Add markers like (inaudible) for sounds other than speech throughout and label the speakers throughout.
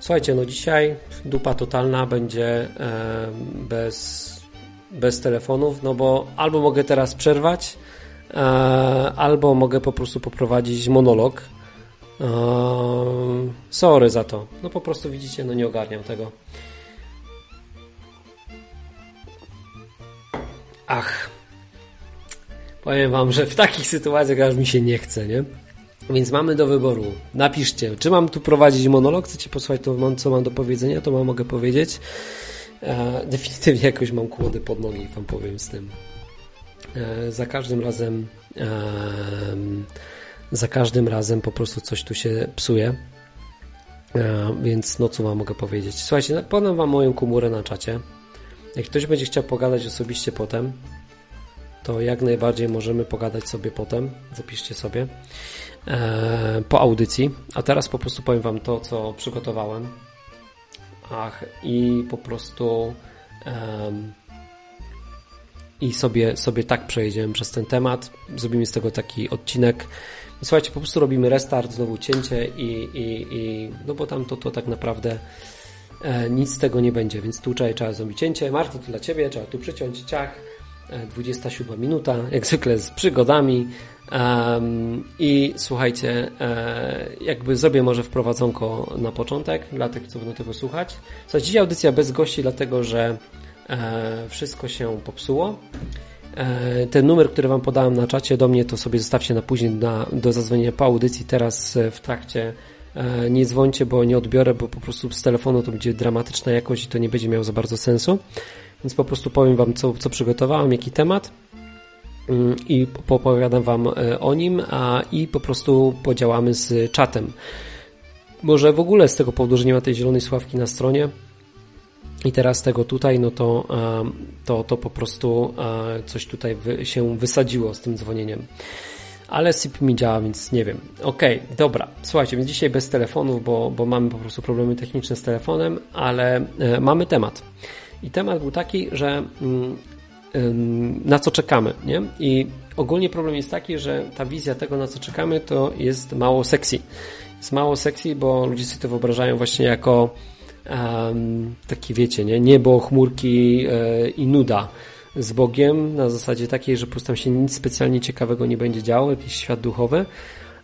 Speaker 1: Słuchajcie, no dzisiaj dupa totalna będzie e, bez, bez telefonów, no bo albo mogę teraz przerwać, e, albo mogę po prostu poprowadzić monolog. E, sorry za to. No po prostu widzicie, no nie ogarniam tego. Ach. Powiem wam, że w takich sytuacjach aż mi się nie chce, nie? Więc mamy do wyboru. Napiszcie, czy mam tu prowadzić monolog, chcecie posłuchać to, co mam do powiedzenia, to mam mogę powiedzieć. E, definitywnie jakoś mam kłody pod nogi, wam powiem z tym. E, za każdym razem e, za każdym razem po prostu coś tu się psuje. E, więc no co wam mogę powiedzieć. Słuchajcie, podam wam moją komórę na czacie. Jak ktoś będzie chciał pogadać osobiście potem, to jak najbardziej możemy pogadać sobie potem. Zapiszcie sobie po audycji. A teraz po prostu powiem Wam to, co przygotowałem. Ach, i po prostu i sobie, sobie tak przejdziemy przez ten temat. Zrobimy z tego taki odcinek. Słuchajcie, po prostu robimy restart, znowu cięcie i, i, i no bo tam to, to tak naprawdę e, nic z tego nie będzie, więc tu trzeba, trzeba zrobić cięcie. Marta, to dla Ciebie, trzeba tu przyciąć ciach. 27 minuta, jak zwykle z przygodami. Um, I słuchajcie, e, jakby zrobię może wprowadzonko na początek, dla tych, co będą tego słuchać. Słuchajcie, dzisiaj audycja bez gości, dlatego że e, wszystko się popsuło. E, ten numer, który Wam podałem na czacie do mnie, to sobie zostawcie na później na, do zadzwonienia po audycji. Teraz e, w trakcie e, nie dzwońcie, bo nie odbiorę, bo po prostu z telefonu to będzie dramatyczna jakość i to nie będzie miało za bardzo sensu. Więc po prostu powiem Wam, co, co przygotowałem, jaki temat i opowiadam Wam e, o nim, a i po prostu podziałamy z czatem. Może w ogóle z tego powodu, że nie ma tej zielonej sławki na stronie i teraz tego tutaj, no to, to, to po prostu coś tutaj się wysadziło z tym dzwonieniem. Ale SIP mi działa, więc nie wiem. Okej, okay, dobra. Słuchajcie, więc dzisiaj bez telefonów, bo, bo mamy po prostu problemy techniczne z telefonem, ale e, mamy temat. I temat był taki, że mm, na co czekamy, nie? I ogólnie problem jest taki, że ta wizja tego, na co czekamy, to jest mało sexy. Jest mało sexy, bo ludzie sobie to wyobrażają właśnie jako um, taki, wiecie, nie? Niebo, chmurki e, i nuda z Bogiem na zasadzie takiej, że po prostu się nic specjalnie ciekawego nie będzie działo, jakiś świat duchowy,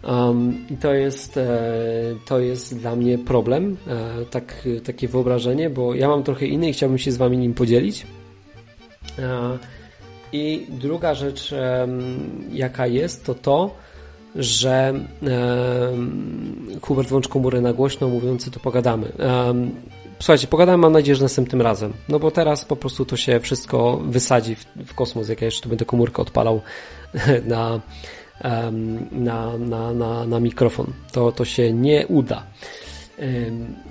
Speaker 1: Um, I to jest, e, to jest dla mnie problem, e, tak, takie wyobrażenie, bo ja mam trochę inny i chciałbym się z Wami nim podzielić. E, I druga rzecz, jaka jest, to to, że Hubert włącz komórę na głośno, mówiący to pogadamy. Słuchajcie, pogadamy mam nadzieję, że następnym razem. No bo teraz po prostu to się wszystko wysadzi w, w kosmos, jak ja jeszcze będę komórkę odpalał (laughs) na na, na, na, na mikrofon. To, to się nie uda.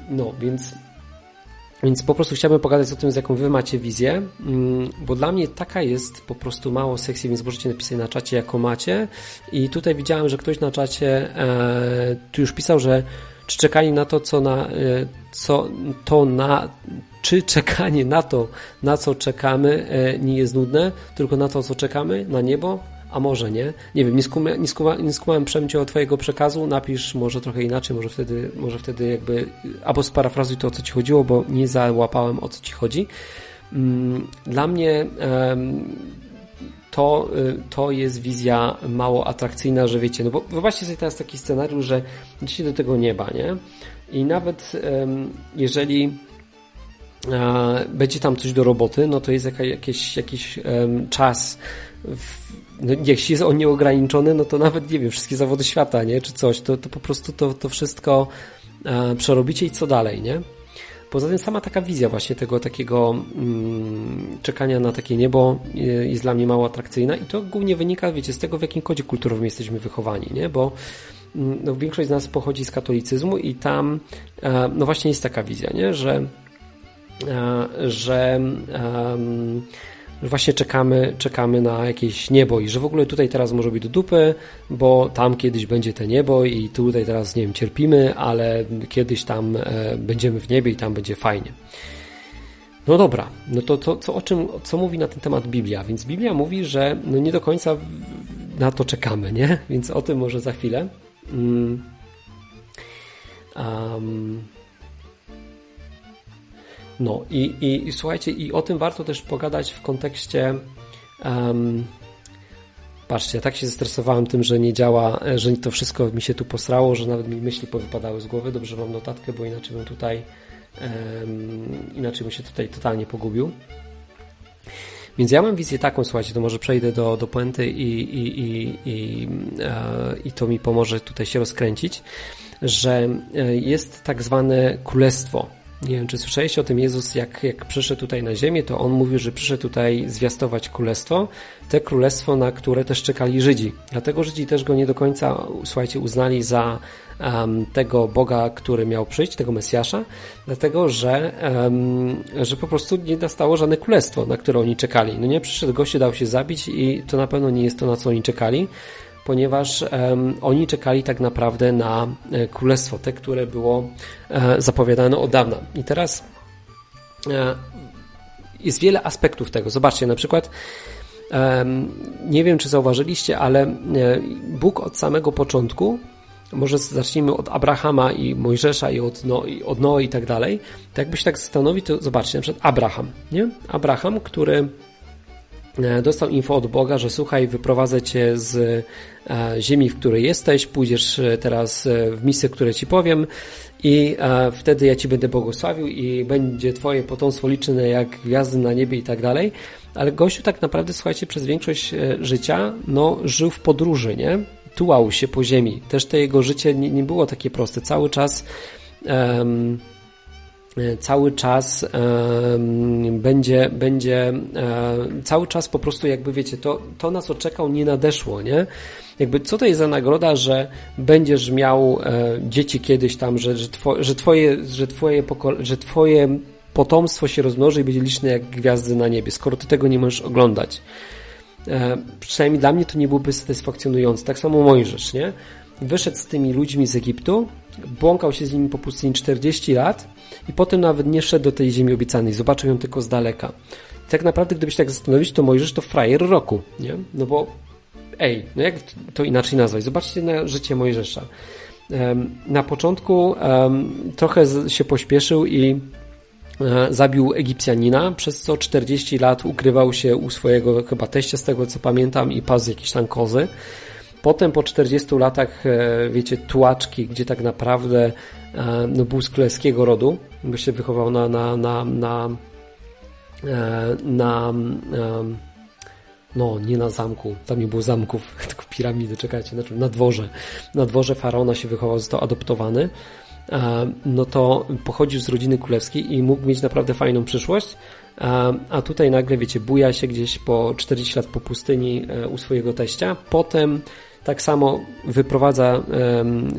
Speaker 1: No, więc więc po prostu chciałbym pogadać o tym, z jaką wy macie wizję, mm, bo dla mnie taka jest po prostu mało sexy, więc możecie napisać na czacie, jaką macie. I tutaj widziałem, że ktoś na czacie e, tu już pisał, że czy czekanie na to, co na, e, co to na, czy czekanie na to, na co czekamy, e, nie jest nudne, tylko na to, co czekamy, na niebo, a może nie. Nie wiem, nie, skuma, nie, skuma, nie skumałem twojego przekazu, napisz może trochę inaczej, może wtedy, może wtedy jakby, albo sparafrazuj to, o co ci chodziło, bo nie załapałem, o co ci chodzi. Mm, dla mnie to, y, to jest wizja mało atrakcyjna, że wiecie, no bo wyobraźcie sobie teraz taki scenariusz, że idziecie do tego nieba, nie? I nawet jeżeli będzie tam coś do roboty, no to jest jakiś, jakiś czas w, no, jeśli jest on nieograniczony, no to nawet, nie wiem, wszystkie zawody świata, nie, czy coś, to, to po prostu to, to wszystko e, przerobicie i co dalej, nie? Poza tym sama taka wizja właśnie tego takiego mm, czekania na takie niebo e, jest dla mnie mało atrakcyjna i to głównie wynika, wiecie, z tego, w jakim kodzie kulturowym jesteśmy wychowani, nie? Bo mm, no, większość z nas pochodzi z katolicyzmu i tam e, no właśnie jest taka wizja, nie? Że e, że um, właśnie czekamy, czekamy na jakieś niebo i że w ogóle tutaj teraz może być do dupy, bo tam kiedyś będzie te niebo i tutaj teraz, nie wiem, cierpimy, ale kiedyś tam e, będziemy w niebie i tam będzie fajnie. No dobra, no to, to o czym, co mówi na ten temat Biblia? Więc Biblia mówi, że no nie do końca na to czekamy, nie? (laughs) Więc o tym może za chwilę. Um, No i, i, i słuchajcie, i o tym warto też pogadać w kontekście um, Patrzcie, tak się zestresowałem tym, że nie działa, że to wszystko mi się tu posrało, że nawet mi myśli powypadały z głowy. Dobrze mam notatkę, bo inaczej bym tutaj um, inaczej bym się tutaj totalnie pogubił. Więc ja mam wizję taką, słuchajcie, to może przejdę do, do puenty i, i, i, i, e, i to mi pomoże tutaj się rozkręcić, że e, jest tak zwane królestwo nie wiem, czy słyszeliście o tym Jezus, jak, jak przyszedł tutaj na ziemię, to on mówił, że przyszedł tutaj zwiastować królestwo, te królestwo, na które też czekali Żydzi. Dlatego Żydzi też go nie do końca, słuchajcie, uznali za um, tego Boga, który miał przyjść, tego Mesjasza, dlatego, że, um, że po prostu nie nastało żadne królestwo, na które oni czekali. No nie, przyszedł gość, dał się zabić i to na pewno nie jest to, na co oni czekali ponieważ oni czekali tak naprawdę na e, królestwo, te, które było e, zapowiadane od dawna. I teraz e, jest wiele aspektów tego. Zobaczcie, na przykład nie wiem, czy zauważyliście, ale e, Bóg od samego początku, może zacznijmy od Abrahama i Mojżesza i od, no, i od Noe i tak dalej, to jakby się tak zastanowić, to zobaczcie, na przykład Abraham, nie? Abraham, który dostał info od Boga, że słuchaj, wyprowadzę cię z e, ziemi, w której jesteś, pójdziesz e, teraz w misję, które ci powiem i wtedy ja ci będę błogosławił i będzie twoje potomstwo liczne jak gwiazdy na niebie i tak dalej. Ale gościu tak naprawdę, słuchajcie, przez większość życia, no, żył w podróży, nie? Tułał się po ziemi. Też to jego życie nie, nie było takie proste. Cały czas um, E, cały czas będzie, będzie e, cały czas po prostu jakby wiecie, to, to na co czekał nie nadeszło, nie? Jakby co to jest za nagroda, że będziesz miał e, dzieci kiedyś tam, że, że, two, że twoje, że twoje, że twoje potomstwo się rozmnoży i będzie liczne jak gwiazdy na niebie, skoro ty tego nie możesz oglądać. Przynajmniej dla mnie to nie byłoby satysfakcjonujące. Tak samo Mojżesz, nie? Wyszedł z tymi ludźmi z Egiptu, błąkał się z nimi po pustyni 40 lat i potem nawet nie szedł do tej ziemi obiecanej, zobaczył ją tylko z daleka. Tak naprawdę, gdybyś tak zastanowić, to Mojżesz to frajer roku, nie? No bo ej, no jak to inaczej nazwać? Zobaczcie na życie Mojżesza. Na początku trochę się pośpieszył i e, zabił Egipcjanina, przez co 40 lat ukrywał się u swojego chyba teścia, z tego co pamiętam, i pasł jakieś tam kozy. Potem po 40 latach, e, wiecie, tułaczki, gdzie tak naprawdę e, no, był z królewskiego rodu, bo się wychował na, na, na, na, e, na, no nie na zamku, tam nie było zamków, (laughs) tylko piramidy, czekajcie, znaczy na dworze. Na dworze faraona się wychował, został adoptowany, no to pochodził z rodziny królewskiej i mógł mieć naprawdę fajną przyszłość, a tutaj nagle, wiecie, buja się gdzieś po 40 lat po pustyni u swojego teścia, potem tak samo wyprowadza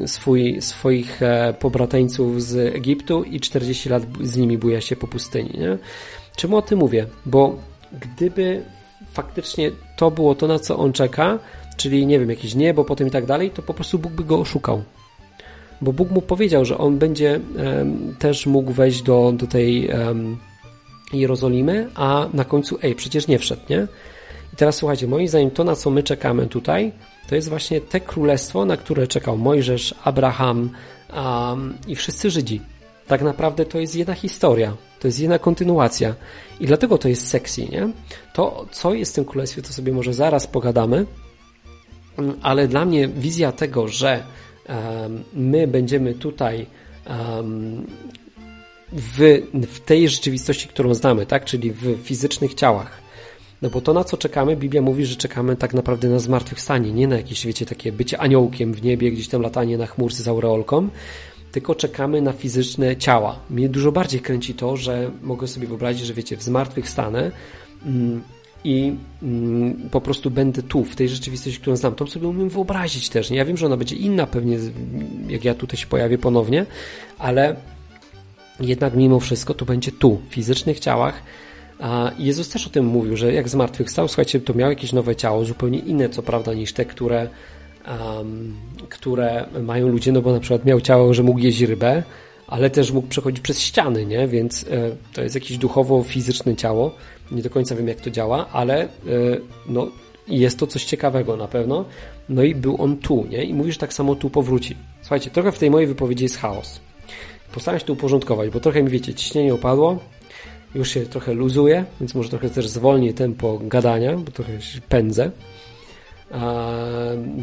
Speaker 1: swój, swoich e, pobrateńców z Egiptu i 40 lat z nimi buja się po pustyni. Nie? Czemu o tym mówię? Bo gdyby faktycznie to było to, na co on czeka, czyli nie wiem, jakieś niebo, potem i tak dalej, to po prostu Bóg by go oszukał. Bo Bóg mu powiedział, że on będzie um, też mógł wejść do, do tej um, Jerozolimy, a na końcu, ej, przecież nie wszedł, nie? I teraz słuchajcie, moim zdaniem to, na co my czekamy tutaj, to jest właśnie te królestwo, na które czekał Mojżesz, Abraham um, i wszyscy Żydzi. Tak naprawdę to jest jedna historia, to jest jedna kontynuacja i dlatego to jest sexy, nie? To, co jest w tym królestwie, to sobie może zaraz pogadamy, mm, ale dla mnie wizja tego, że um, my będziemy tutaj um, w, w tej rzeczywistości, którą znamy, tak? Czyli w fizycznych ciałach, no bo to, na co czekamy, Biblia mówi, że czekamy tak naprawdę na zmartwychwstanie, nie na jakieś, wiecie, takie bycie aniołkiem w niebie, gdzieś tam latanie na chmurce z aureolką, tylko czekamy na fizyczne ciała. Mnie dużo bardziej kręci to, że mogę sobie wyobrazić, że wiecie, w zmartwychwstanę mm, i mm, po prostu będę tu, w tej rzeczywistości, którą znam. To sobie umiem wyobrazić też. Nie? Ja wiem, że ona będzie inna pewnie, jak ja tutaj się pojawię ponownie, ale jednak mimo wszystko to będzie tu, w fizycznych ciałach, a Jezus też o tym mówił, że jak zmartwychwstał, słuchajcie, to miał jakieś nowe ciało, zupełnie inne co prawda niż te, które, um, które mają ludzie, no bo na przykład miał ciało, że mógł jeść rybę, ale też mógł przechodzić przez ściany, nie? Więc e, to jest jakieś duchowo-fizyczne ciało. Nie do końca wiem, jak to działa, ale e, no, jest to coś ciekawego na pewno. No i był on tu, nie? I mówisz, tak samo tu powróci. Słuchajcie, trochę w tej mojej wypowiedzi jest chaos. postaram się to uporządkować, bo trochę mi wiecie, ciśnienie opadło, już się trochę luzuje, więc może trochę też zwolnię tempo gadania, bo trochę się pędzę.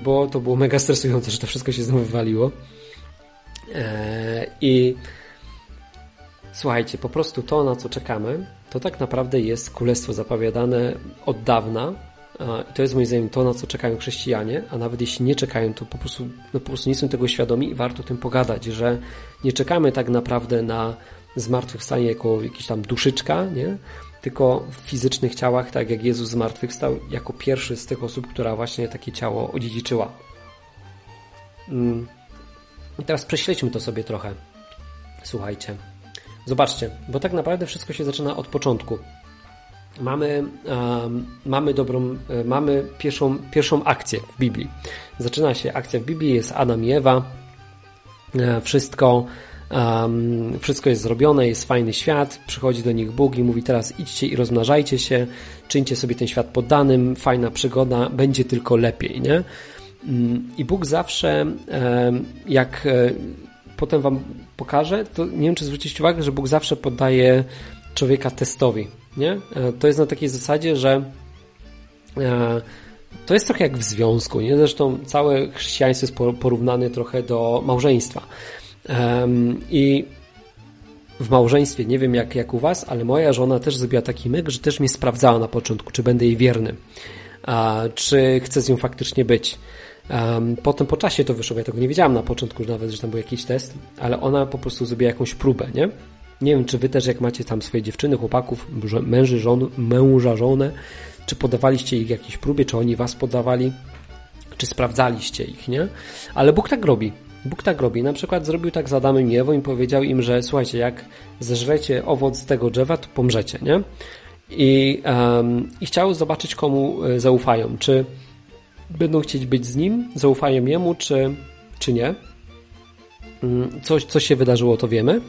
Speaker 1: Bo to było mega stresujące, że to wszystko się znowu wywaliło. E, I słuchajcie, po prostu to, na co czekamy, to tak naprawdę jest królestwo zapowiadane od dawna. I to jest moim zdaniem to, na co czekają chrześcijanie, a nawet jeśli nie czekają, to po prostu, no po prostu nie są tego świadomi i warto o tym pogadać, że nie czekamy tak naprawdę na zmartwychwstanie jako jakiś tam duszyczka, nie? tylko w fizycznych ciałach, tak jak Jezus zmartwychwstał jako pierwszy z tych osób, która właśnie takie ciało odziedziczyła. Mm. I teraz prześledźmy to sobie trochę. Słuchajcie. Zobaczcie, bo tak naprawdę wszystko się zaczyna od początku. Mamy, um, mamy dobrą, e, mamy pierwszą, pierwszą akcję w Biblii. Zaczyna się akcja w Biblii, jest Adam i Ewa. E, wszystko Um, wszystko jest zrobione, jest fajny świat, przychodzi do nich Bóg i mówi teraz idźcie i rozmnażajcie się, czyńcie sobie ten świat poddanym, fajna przygoda, będzie tylko lepiej, nie? Um, I Bóg zawsze, jak e, potem wam pokażę, to nie wiem, czy zwrócicie uwagę, że Bóg zawsze poddaje człowieka testowi, nie? E, to jest na takiej zasadzie, że e, to jest trochę jak w związku, nie? Zresztą całe chrześcijaństwo jest porównane trochę do małżeństwa. I w małżeństwie, nie wiem jak, jak u Was, ale moja żona też zrobiła taki myk, że też mnie sprawdzała na początku, czy będę jej wierny, czy chcę z nią faktycznie być. Potem po czasie to wyszło, ja tego nie wiedziałam na początku, nawet, że tam był jakiś test, ale ona po prostu zrobiła jakąś próbę, nie? Nie wiem, czy Wy też jak macie tam swoje dziewczyny, chłopaków, męży, żon, męża, żonę, czy podawaliście ich jakiejś próbie, czy oni Was podawali, czy sprawdzaliście ich, nie? Ale Bóg tak robi. Bóg tak robi. Na przykład zrobił tak z Adamem i Ewą i powiedział im, że słuchajcie, jak zeżrecie owoc tego drzewa, to pomrzecie, nie? I, um, I chciał zobaczyć, komu e, zaufają. Czy będą chcieć być z nim, zaufają jemu, czy, czy nie. Mm, coś, co się wydarzyło, to wiemy.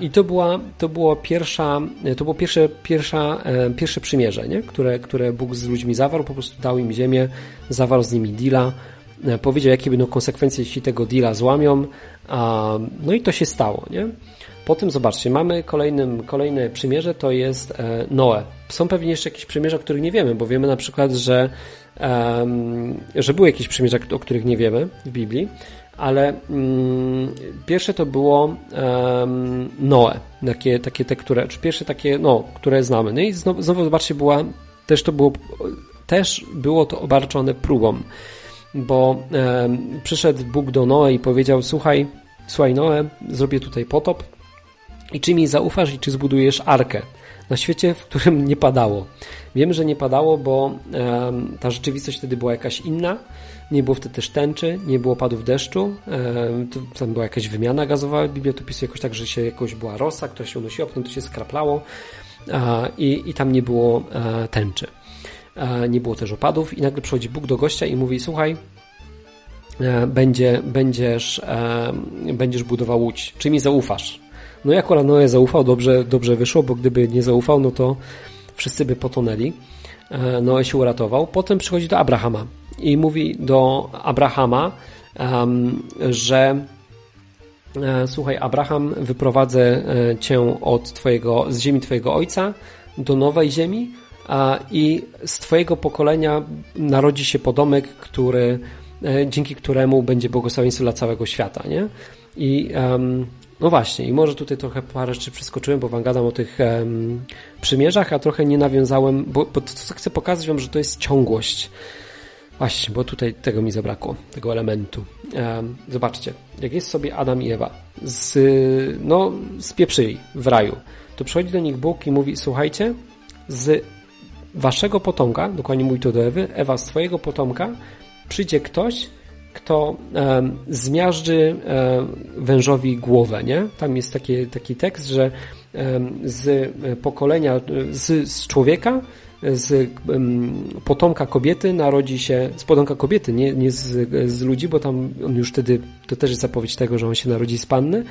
Speaker 1: I to była, to było pierwsza, to było pierwsze, pierwsza, e, pierwsze przymierze, nie? Które, które Bóg z ludźmi zawarł, po prostu dał im ziemię, zawarł z nimi deala, E, powiedział, jakie będą konsekwencje, jeśli tego deala złamią. No i to się stało, nie? Potem zobaczcie, mamy kolejnym, kolejne przymierze, to jest e, Noe. Są pewnie jeszcze jakieś przymierza, o których nie wiemy, bo wiemy na przykład, że, że były jakieś przymierza, o których nie wiemy w Biblii, ale mm, pierwsze to było Noe, takie, takie te, które, czy pierwsze takie, no, które znamy. No i znowu, znowu zobaczcie, była, też to było, też było to obarczone próbą bo e, przyszedł Bóg do Noe i powiedział: Słuchaj, słuchaj, Noe, zrobię tutaj potop i czy mi zaufasz i czy zbudujesz arkę na świecie, w którym nie padało. Wiem, że nie padało, bo e, ta rzeczywistość wtedy była jakaś inna. Nie było wtedy też tęczy, nie było padów deszczu, e, tam była jakaś wymiana gazowa. Biblia to pisuje jakoś tak, że się jakoś była rosa, która się unosiła, potem to się skraplało i, i tam nie było e, tęczy nie było też opadów i nagle przychodzi Bóg do gościa i mówi, słuchaj, e, będzie, będziesz, e, będziesz budował łódź, czy mi zaufasz? No jak akurat Noe zaufał, dobrze, dobrze wyszło, bo gdyby nie zaufał, no to wszyscy by potonęli. E, Noe się uratował. Potem przychodzi do Abrahama i mówi do Abrahama, że słuchaj, Abraham, wyprowadzę cię od twojego, z ziemi twojego ojca do nowej ziemi, i z Twojego pokolenia narodzi się podomek, który, e, dzięki któremu będzie błogosławieństwo dla całego świata, nie? I no właśnie, i może tutaj trochę parę rzeczy przeskoczyłem, bo wam gadam o tych przymierzach, a trochę nie nawiązałem, bo, bo to, co chcę pokazać wam, że to jest ciągłość. Właśnie, bo tutaj tego mi zabrakło, tego elementu. Zobaczcie, jak jest sobie Adam i Ewa, z, no, spieprzyli w raju, to przychodzi do nich Bóg i mówi, słuchajcie, z waszego potomka, dokładnie mówi to do Ewy, Ewa, z twojego potomka przyjdzie ktoś, kto e, zmiażdży e, wężowi głowę, nie? Tam jest taki, taki tekst, że e, z pokolenia, z, z człowieka, z potomka kobiety narodzi się, z potomka kobiety, nie, nie z, z ludzi, bo tam on już wtedy, to też jest zapowiedź tego, że on się narodzi z panny,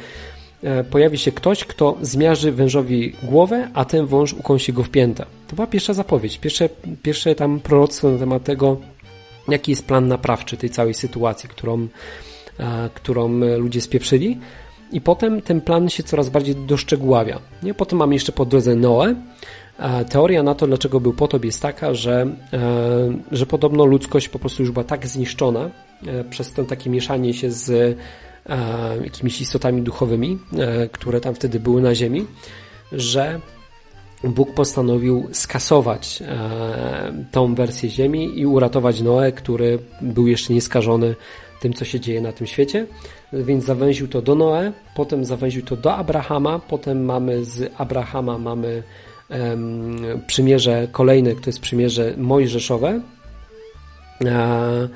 Speaker 1: pojawi się ktoś, kto zmiarzy wężowi głowę, a ten wąż ukąsi go w piętę. To była pierwsza zapowiedź, pierwsze, pierwsze tam proroctwo na temat tego, jaki jest plan naprawczy tej całej sytuacji, którą, e, którą ludzie spieprzyli. i potem ten plan się coraz bardziej doszczegóławia. Nie? Potem mamy jeszcze po drodze Noe. Teoria na to, dlaczego był potop, jest taka, że, że podobno ludzkość po prostu już była tak zniszczona przez to takie mieszanie się z jakimiś istotami duchowymi, które tam wtedy były na Ziemi, że Bóg postanowił skasować e, tą wersję Ziemi i uratować Noe, który był jeszcze nieskażony tym, co się dzieje na tym świecie. Więc zawęził to do Noe, potem zawęził to do Abrahama, potem mamy z Abrahama mamy przymierze kolejne, to jest przymierze mojżeszowe. E,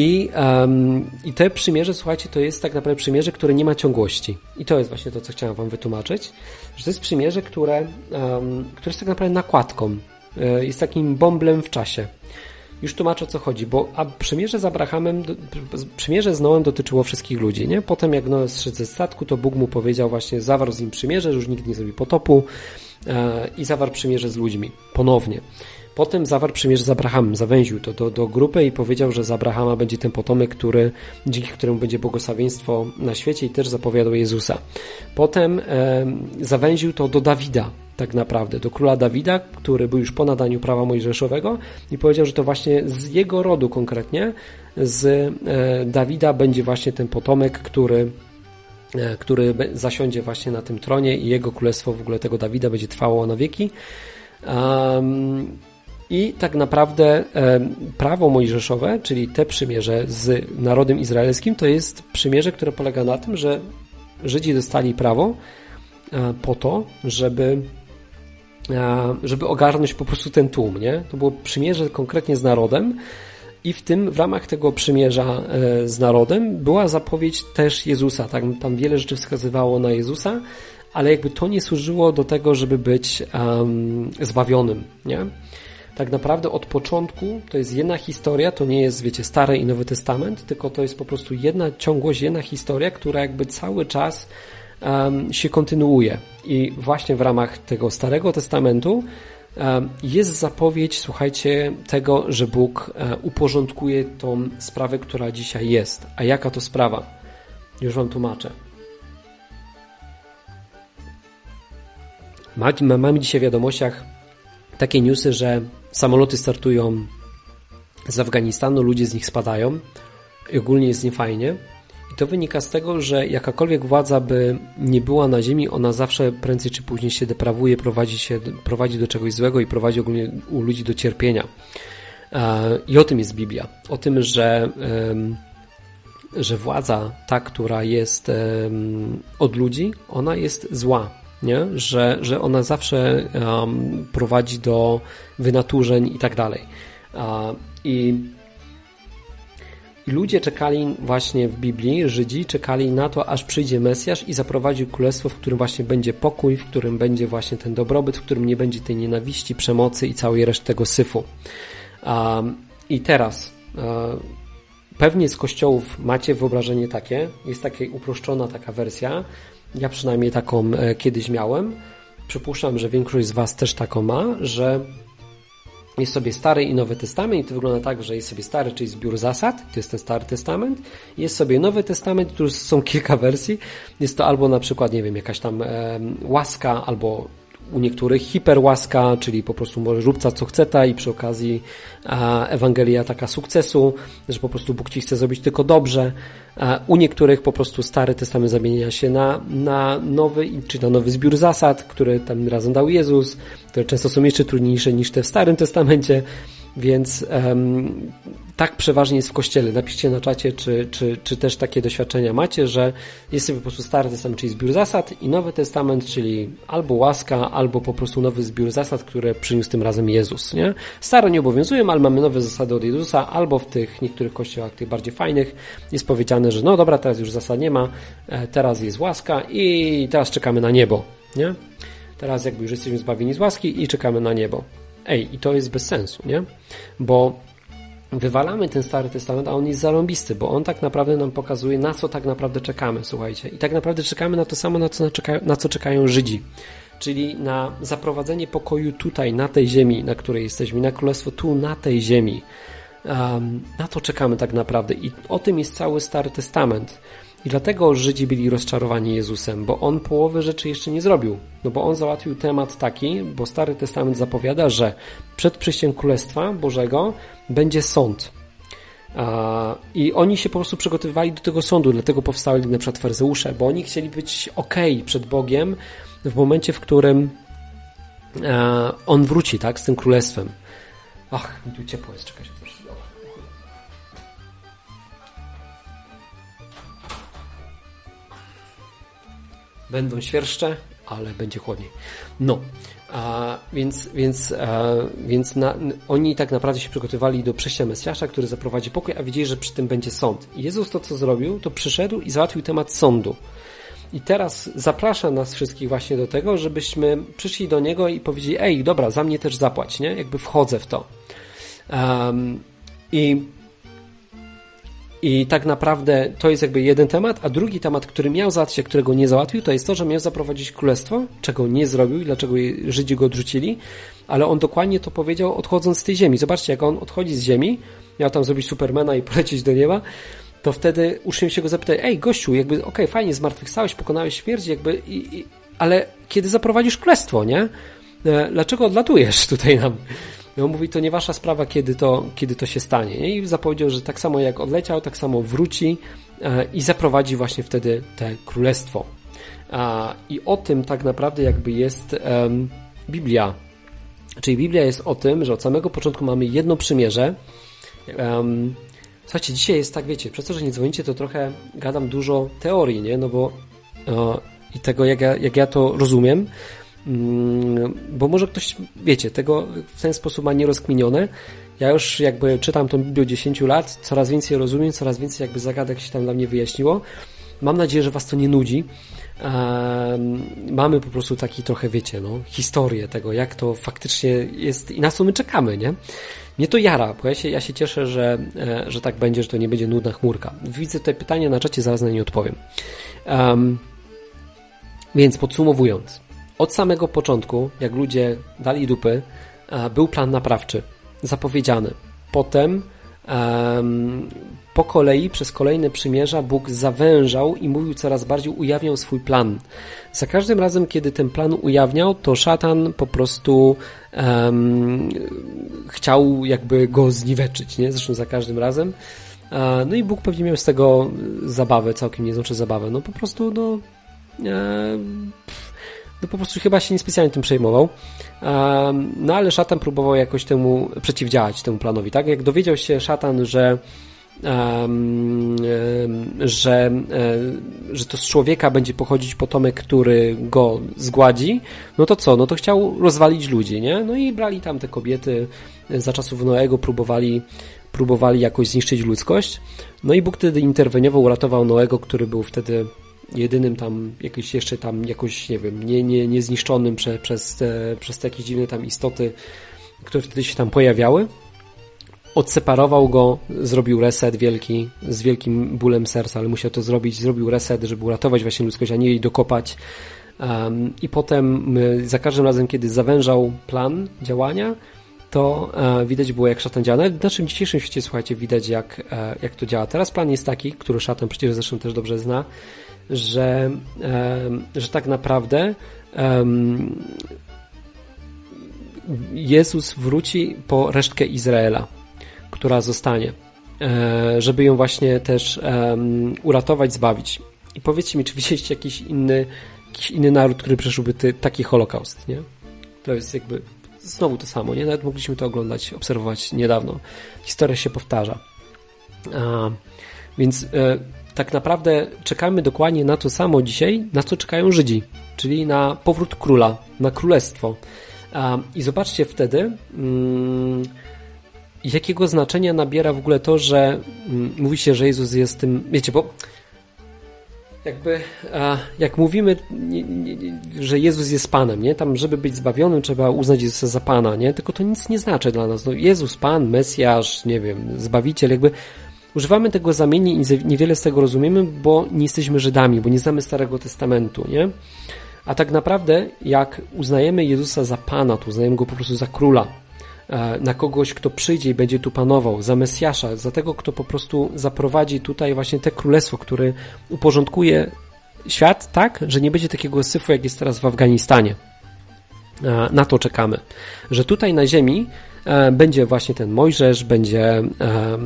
Speaker 1: i, um, I te przymierze, słuchajcie, to jest tak naprawdę przymierze, które nie ma ciągłości. I to jest właśnie to, co chciałem Wam wytłumaczyć, że to jest przymierze, które, um, które jest tak naprawdę nakładką, e, jest takim bąblem w czasie. Już tłumaczę o co chodzi, bo a przymierze z Abrahamem, przymierze z Noem dotyczyło wszystkich ludzi, nie? Potem jak Noe zszedł ze statku, to Bóg mu powiedział właśnie, zawarł z nim przymierze, że już nikt nie zrobi potopu e, i zawarł przymierze z ludźmi ponownie. Potem zawarł przymierze z Abrahamem, zawęził to do, do grupy i powiedział, że z Abrahama będzie ten potomek, który, dzięki któremu będzie błogosławieństwo na świecie i też zapowiadał Jezusa. Potem e, zawęził to do Dawida, tak naprawdę, do króla Dawida, który był już po nadaniu prawa mojżeszowego i powiedział, że to właśnie z jego rodu konkretnie, z e, Dawida będzie właśnie ten potomek, który e, który zasiądzie właśnie na tym tronie i jego królestwo w ogóle tego Dawida będzie trwało na wieki. I tak naprawdę prawo mojżeszowe, czyli te przymierze z narodem izraelskim, to jest przymierze, które polega na tym, że Żydzi dostali prawo e, po to, żeby e, żeby ogarnąć po prostu ten tłum, nie? To było przymierze konkretnie z narodem i w tym, w ramach tego przymierza e, z narodem była zapowiedź też Jezusa. Tam, tam wiele rzeczy wskazywało na Jezusa, ale jakby to nie służyło do tego, żeby być um, zbawionym, nie? Tak naprawdę od początku to jest jedna historia, to nie jest, wiecie, Stary i Nowy Testament, tylko to jest po prostu jedna ciągłość, jedna historia, która jakby cały czas um, się kontynuuje. I właśnie w ramach tego Starego Testamentu um, jest zapowiedź, słuchajcie, tego, że Bóg um, uporządkuje tą sprawę, która dzisiaj jest. A jaka to sprawa? Już Wam tłumaczę. Mamy dzisiaj w wiadomościach takie newsy, że samoloty startują z Afganistanu, ludzie z nich spadają i ogólnie jest niefajnie. I to wynika z tego, że jakakolwiek władza by nie była na ziemi, ona zawsze prędzej czy później się deprawuje, prowadzi, się, prowadzi do czegoś złego i prowadzi ogólnie u ludzi do cierpienia. E, I o tym jest Biblia. O tym, że, że władza, ta, która jest od ludzi, ona jest zła nie? Że, że ona zawsze um, prowadzi do wynaturzeń i tak dalej. I, ludzie czekali właśnie w Biblii, Żydzi czekali na to, aż przyjdzie Mesjasz i zaprowadził królestwo, w którym właśnie będzie pokój, w którym będzie właśnie ten dobrobyt, w którym nie będzie tej nienawiści, przemocy i całej reszty tego syfu. Um, I teraz pewnie z kościołów macie wyobrażenie takie, jest taka uproszczona taka wersja, ja przynajmniej taką e, kiedyś miałem. Przypuszczam, że większość z Was też taką ma, że jest sobie Stary i Nowy Testament. I to wygląda tak, że jest sobie Stary, czyli zbiór zasad, to jest ten Stary Testament, jest sobie Nowy Testament, tu są kilka wersji, jest to albo na przykład, nie wiem, jakaś tam e, łaska, albo u niektórych hiperłaska, czyli po prostu może róbca co chce ta i przy okazji Ewangelia taka sukcesu, że po prostu Bóg ci chce zrobić tylko dobrze. U niektórych po prostu Stary Testament zamienia się na, na nowy, czy na nowy zbiór zasad, które tam razem dał Jezus, które często są jeszcze trudniejsze niż te w Starym Testamencie. Więc um, tak przeważnie jest w kościele. Napiszcie na czacie, czy, czy, czy też takie doświadczenia macie, że jest sobie po prostu Stary Testament, czyli zbiór zasad i Nowy Testament, czyli albo łaska, albo po prostu nowy zbiór zasad, które przyniósł tym razem Jezus. Nie? Stare nie obowiązują, ale mamy nowe zasady od Jezusa, albo w tych niektórych kościołach, tych bardziej fajnych, jest powiedziane, że no dobra, teraz już zasad nie ma, e, teraz jest łaska i teraz czekamy na niebo. Nie? Teraz jakby już jesteśmy zbawieni z łaski i czekamy na niebo. Ej, i to jest bez sensu, nie? Bo wywalamy ten Stary Testament, a on jest zarąbisty, bo on tak naprawdę nam pokazuje, na co tak naprawdę czekamy, słuchajcie. I tak naprawdę czekamy na to samo, na co, na co czekają Żydzi. Czyli na zaprowadzenie pokoju tutaj, na tej ziemi, na której jesteśmy, na królestwo tu, na tej ziemi. Um, na to czekamy tak naprawdę. I o tym jest cały Stary Testament. I dlatego Żydzi byli rozczarowani Jezusem, bo on połowy rzeczy jeszcze nie zrobił. No bo on załatwił temat taki, bo Stary Testament zapowiada, że przed przyjściem Królestwa Bożego będzie sąd. I oni się po prostu przygotowywali do tego sądu, dlatego powstali na przykład faryzeusze, bo oni chcieli być ok przed Bogiem w momencie, w którym e, on wróci, tak, z tym królestwem. Ach, mi tu ciepło jest, czekaj się. Będą świerszcze, ale będzie chłodniej. No, a, więc, więc, a, więc na, oni tak naprawdę się przygotowywali do przyjścia Mesjasza, który zaprowadzi pokój, a wiedzieli, że przy tym będzie sąd. I Jezus to, co zrobił, to przyszedł i załatwił temat sądu. I teraz zaprasza nas wszystkich właśnie do tego, żebyśmy przyszli do Niego i powiedzieli, ej, dobra, za mnie też zapłać, nie? Jakby wchodzę w to. Um, I i tak naprawdę to jest jakby jeden temat, a drugi temat, który miał załatwić, którego nie załatwił, to jest to, że miał zaprowadzić królestwo, czego nie zrobił i dlaczego Żydzi go odrzucili, ale on dokładnie to powiedział odchodząc z tej ziemi. Zobaczcie, jak on odchodzi z ziemi, miał tam zrobić Supermana i (laughs) polecieć do nieba, to wtedy uczniowie się go zapytali, ej gościu, jakby okej, okay, fajnie, zmartwychwstałeś, pokonałeś śmierć, jakby, i, i, ale kiedy zaprowadzisz królestwo, nie? E, dlaczego odlatujesz tutaj nam? I on mówi, to nie wasza sprawa, kiedy to, kiedy to się stanie. Nie? I zapowiedział, że tak samo jak odleciał, tak samo wróci e, i zaprowadzi właśnie wtedy te królestwo. I o tym tak naprawdę jakby jest Biblia. Czyli Biblia jest o tym, że od samego początku mamy jedno przymierze. Słuchajcie, dzisiaj jest tak, wiecie, przez to, że nie dzwonicie, to trochę gadam dużo teorii, nie? No bo e, i tego, jak ja, jak ja to rozumiem, bo może ktoś, wiecie, tego w ten sposób ma nierozkminione. Ja już jakby czytam tą Biblię 10 lat, coraz więcej rozumiem, coraz więcej jakby zagadek się tam dla mnie wyjaśniło. Mam nadzieję, że Was to nie nudzi. mamy po prostu taki trochę, wiecie, no, historię tego, jak to faktycznie jest i na co my czekamy, nie? Mnie to jara, bo ja się, ja się cieszę, że, e, że tak będzie, że to nie będzie nudna chmurka. Widzę tutaj pytanie na czacie, zaraz na nie odpowiem. Um, więc podsumowując, od samego początku, jak ludzie dali dupy, e, był plan naprawczy, zapowiedziany. Potem po kolei, przez kolejne przymierza, Bóg zawężał i mówił coraz bardziej, ujawniał swój plan. Za każdym razem, kiedy ten plan ujawniał, to szatan po prostu um, chciał jakby go zniweczyć, nie? Zresztą za każdym razem. E, no i Bóg pewnie miał z tego zabawę, całkiem nie zabawę. No po prostu, no. E, no po prostu chyba się niespecjalnie tym przejmował. No ale szatan próbował jakoś temu przeciwdziałać, temu planowi, tak? Jak dowiedział się szatan, że że, e, że to z człowieka będzie pochodzić potomek, który go zgładzi, no to co? No to chciał rozwalić ludzi, nie? No i brali tam te kobiety za czasów Noego, próbowali, próbowali jakoś zniszczyć ludzkość. No i Bóg wtedy interweniował, uratował Noego, który był wtedy jedynym tam jakiś jeszcze tam jakoś, nie wiem, nie, nie, niezniszczonym prze, przez, te, przez te jakieś dziwne tam istoty, które wtedy się tam pojawiały. Odseparował go, zrobił reset wielki, z wielkim bólem serca, ale musiał to zrobić, zrobił reset, żeby uratować właśnie ludzkość, a nie jej dokopać. Um, I potem za każdym razem, kiedy zawężał plan działania, to e, widać było, jak szatan działa. Nawet w naszym dzisiejszym świecie, słuchajcie, widać, jak, e, jak to działa. Teraz plan jest taki, który szatan przecież zresztą też dobrze zna, że, że tak naprawdę Jezus wróci po resztkę Izraela, która zostanie, e, żeby ją właśnie też uratować, zbawić. I powiedzcie mi, czy widzieliście jakiś inny, jakiś inny naród, który przeszłby ty, taki holokaust, nie? To jest jakby znowu to samo, nie? Nawet mogliśmy to oglądać, obserwować niedawno. Historia się powtarza. A, więc e, tak naprawdę czekamy dokładnie na to samo dzisiaj, na co czekają Żydzi, czyli na powrót króla, na królestwo. I zobaczcie wtedy, mm, jakiego znaczenia nabiera w ogóle to, że mm, mówi się, że Jezus jest tym, wiecie, bo jakby jak mówimy, że Jezus jest Panem, nie? Tam, żeby być zbawionym, trzeba uznać Jezusa za Pana, nie? Tylko to nic nie znaczy dla nas. No, Jezus, Pan, Mesjasz, nie wiem, Zbawiciel, jakby Używamy tego zamiennie i niewiele z tego rozumiemy, bo nie jesteśmy Żydami, bo nie znamy Starego Testamentu, nie? A tak naprawdę, jak uznajemy Jezusa za Pana, to uznajemy Go po prostu za Króla, e, na kogoś, kto przyjdzie i będzie tu panował, za Mesjasza, za tego, kto po prostu zaprowadzi tutaj właśnie te królestwo, które uporządkuje świat tak, że nie będzie takiego syfu, jak jest teraz w Afganistanie. E, na to czekamy. Że tutaj na ziemi będzie właśnie ten Mojżesz, będzie,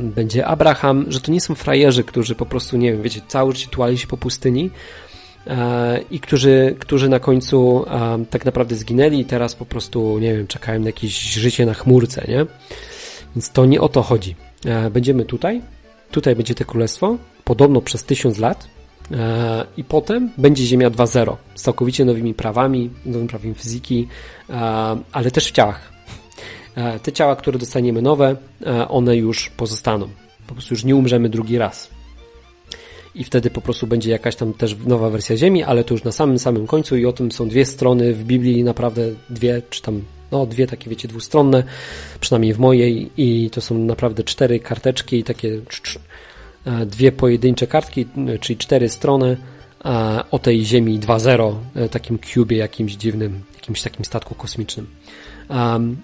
Speaker 1: będzie Abraham, że to nie są frajerzy, którzy po prostu, nie wiem, wiecie, cały życie tuali się po pustyni, E, i którzy, którzy na końcu tak naprawdę zginęli i teraz po prostu, nie wiem, czekają na jakieś życie na chmurce, nie? Więc to nie o to chodzi. E, będziemy tutaj, tutaj będzie to królestwo, podobno przez tysiąc lat e, i potem będzie Ziemia 2.0 z całkowicie nowymi prawami, nowym prawem fizyki, ale też w ciałach. Te ciała, które dostaniemy nowe, one już pozostaną. Po prostu już nie umrzemy drugi raz i wtedy po prostu będzie jakaś tam też nowa wersja Ziemi, ale to już na samym samym końcu i o tym są dwie strony w Biblii, naprawdę dwie, czy tam no dwie takie wiecie dwustronne, przynajmniej w mojej i to są naprawdę cztery karteczki takie e, dwie pojedyncze kartki, czyli cztery strony o tej Ziemi 2.0, e, takim cubie jakimś dziwnym, jakimś takim statku kosmicznym.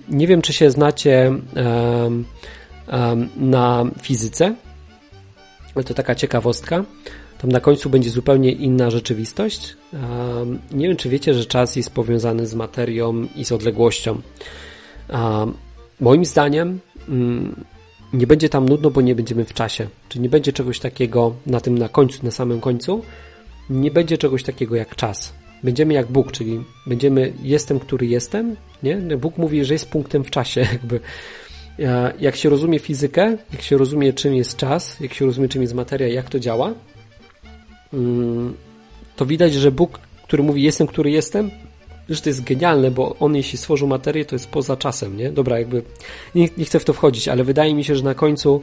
Speaker 1: Nie wiem, czy się znacie na fizyce, ale to taka ciekawostka. Tam na końcu będzie zupełnie inna rzeczywistość. Nie wiem, czy wiecie, że czas jest powiązany z materią i z odległością. Moim zdaniem mm, nie będzie tam nudno, bo nie będziemy w czasie. Czyli nie będzie czegoś takiego na tym na końcu, na samym końcu. Nie będzie czegoś takiego jak czas. Będziemy jak Bóg, czyli będziemy jestem, który jestem. Nie? Bóg mówi, że jest punktem w czasie. (laughs) Jakby E, jak się rozumie fizykę, jak się rozumie czym jest czas, jak się rozumie czym jest materia, jak to działa, mm, to widać, że Bóg, który mówi jestem, który jestem, że to jest genialne, bo on jeśli stworzył materię, to jest poza czasem, nie? Dobra, jakby nie, nie chcę w to wchodzić, ale wydaje mi się, że na końcu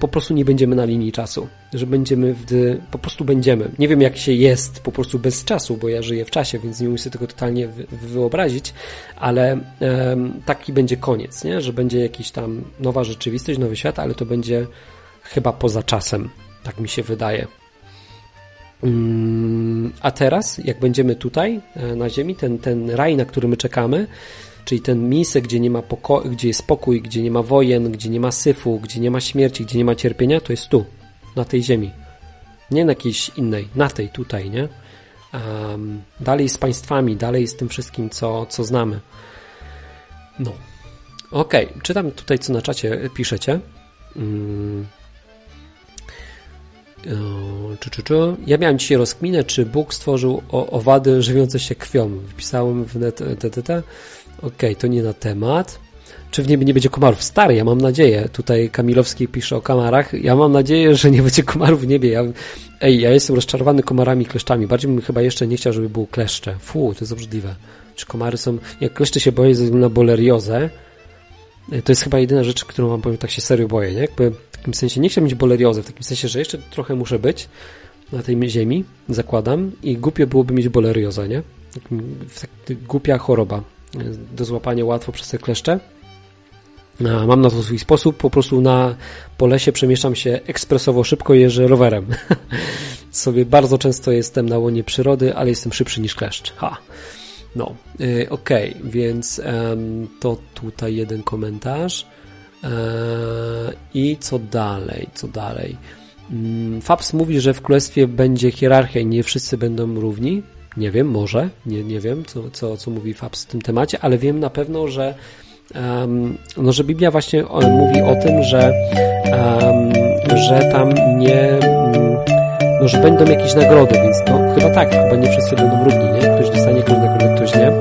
Speaker 1: po prostu nie będziemy na linii czasu, że będziemy, w, po prostu będziemy. Nie wiem jak się jest po prostu bez czasu, bo ja żyję w czasie, więc nie umiem sobie tego totalnie wyobrazić, ale taki będzie koniec, nie? że będzie jakiś tam nowa rzeczywistość, nowy świat, ale to będzie chyba poza czasem, tak mi się wydaje. Um, a teraz, jak będziemy tutaj e, na Ziemi, ten, ten raj, na który my czekamy, czyli ten miejsce, gdzie nie ma poko- gdzie jest spokój, gdzie nie ma wojen, gdzie nie ma syfu, gdzie nie ma śmierci, gdzie nie ma cierpienia, to jest tu, na tej ziemi. Nie na jakiejś innej, na tej, tutaj, nie? Um, dalej z państwami, dalej z tym wszystkim, co, co znamy. No. Okej, okay. czytam tutaj, co na czacie piszecie. Um, czy, czy, czy. Ja miałem dzisiaj rozkminę, czy Bóg stworzył owady żywiące się krwią. Wpisałem w net, TTT. Okej, okay, to nie na temat. Czy w niebie nie będzie komarów? Stary, ja mam nadzieję. Tutaj Kamilowski pisze o komarach. Ja mam nadzieję, że nie będzie komarów w niebie. Ja, ej, ja jestem rozczarowany komarami kleszczami. Bardziej bym chyba jeszcze nie chciał, żeby były kleszcze. Fu, to jest obrzydliwe. Czy komary są... Jak kleszcze się boję ze względu na boleriozę, e, to jest chyba jedyna rzecz, którą wam powiem, tak się serio boję, nie? Jakby w takim sensie, nie chciałbym mieć boleriozę, w takim sensie, że jeszcze trochę muszę być na tej ziemi, zakładam, i głupio byłoby mieć boleriozę, nie? Tak, głupia choroba do złapania łatwo przez te kleszcze. Mam na to swój sposób, po prostu na po lesie przemieszczam się ekspresowo szybko, jeżdżę rowerem. (laughs) Sobie bardzo często jestem na łonie przyrody, ale jestem szybszy niż kleszcz. Ha. No, yy, okej, okay, więc to tutaj jeden komentarz. Yy, I co dalej? Co dalej? Yy, Fabs mówi, że w królestwie będzie hierarchia i nie wszyscy będą równi. Nie wiem, może, nie, nie wiem, co, co, co mówi Fabs w tym temacie, ale wiem na pewno, że um, no, że Biblia właśnie mówi o tym, że, um, że tam nie, mm, no, że będą jakieś nagrody, więc no chyba tak, chyba nie wszyscy będą równi, nie? Ktoś dostanie jakąś nagrodę, ktoś nie.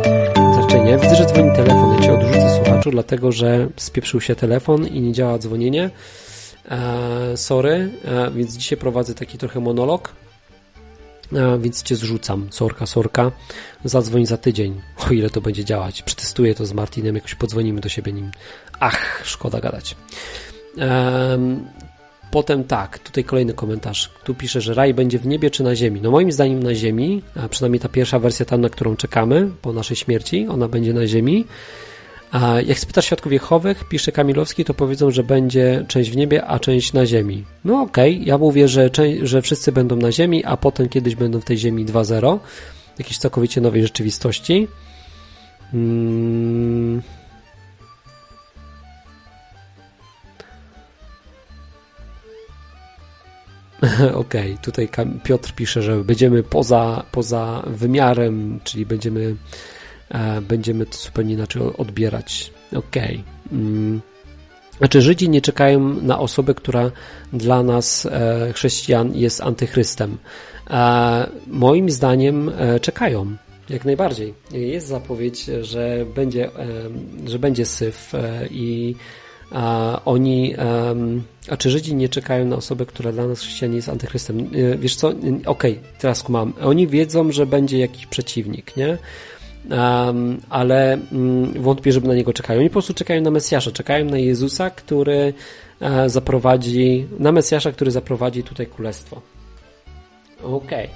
Speaker 1: Znaczy nie. Widzę, że dzwoni telefon, ja Cię odrzucę słuchaczu, dlatego, że spieprzył się telefon i nie działa dzwonienie. E, sorry, e, więc dzisiaj prowadzę taki trochę monolog, więc cię zrzucam. Sorka, sorka. Zadzwoń za tydzień, o ile to będzie działać. Przetestuję to z Martinem, jakoś podzwonimy do siebie nim. Ach, szkoda gadać. Potem tak, tutaj kolejny komentarz. Tu pisze, że raj będzie w niebie czy na ziemi. No moim zdaniem na ziemi, a przynajmniej ta pierwsza wersja tam, na którą czekamy po naszej śmierci, ona będzie na ziemi. A jak spytasz świadków Jehowych, pisze Kamilowski, to powiedzą, że będzie część w niebie, a część na ziemi. No okej, okay. ja mówię, że, że wszyscy będą na ziemi, a potem kiedyś będą w tej ziemi 2.0, jakiejś całkowicie nowej rzeczywistości. Hmm. (laughs) Okej, okay, tutaj Piotr pisze, że będziemy poza, poza wymiarem, czyli będziemy będziemy to zupełnie inaczej odbierać. Okej. Okay. Mm. Znaczy, Żydzi nie czekają na osobę, która dla nas, e, chrześcijan, jest antychrystem. E, moim zdaniem e, czekają. Jak najbardziej. Jest zapowiedź, że będzie, e, że będzie syf e, i oni, a czy Żydzi nie czekają na osobę, która dla nas chrześcijan jest antychrystem? E, wiesz co? Okej, okay, teraz kumam. Oni wiedzą, że będzie jakiś przeciwnik, nie? Um, ale um, wątpię, żeby na niego czekają. Oni po prostu czekają na Mesjasza, czekają na Jezusa, który uh, zaprowadzi, na Mesjasza, który zaprowadzi tutaj królestwo. Okej. Okay.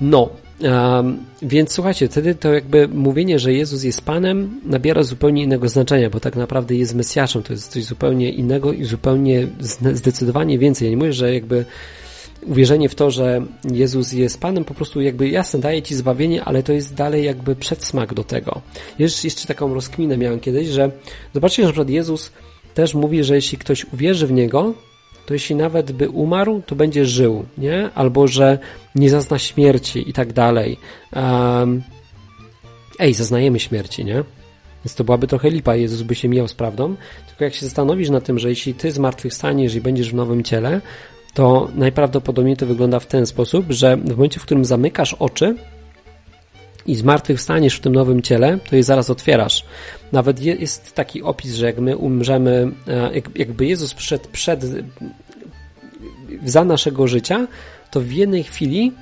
Speaker 1: No, um, więc słuchajcie, wtedy to jakby mówienie, że Jezus jest Panem nabiera zupełnie innego znaczenia, bo tak naprawdę jest Mesjaszem, to jest coś zupełnie innego i zupełnie zdecydowanie więcej. Ja nie mówię, że jakby uwierzenie w to, że Jezus jest Panem, po prostu jakby jasne, daje Ci zbawienie, ale to jest dalej jakby przedsmak do tego. Jeszcze, jeszcze taką rozkminę miałem kiedyś, że zobaczcie, że przykład Jezus też mówi, że jeśli ktoś uwierzy w Niego, to jeśli nawet by umarł, to będzie żył, nie? Albo, że nie zazna śmierci i tak dalej. Um, ej, zaznajemy śmierci, nie? Więc to byłaby trochę lipa, Jezus by się mijał z prawdą. Tylko jak się zastanowisz na tym, że jeśli ty zmartwychwstaniesz i będziesz w nowym ciele, to najprawdopodobniej to wygląda w ten sposób, że w momencie, w którym zamykasz oczy i zmartwychwstaniesz w tym nowym ciele, to je zaraz otwierasz. Nawet jest taki opis, że jak my umrzemy, e, jakby Jezus przyszedł przed, za naszego życia, to w jednej chwili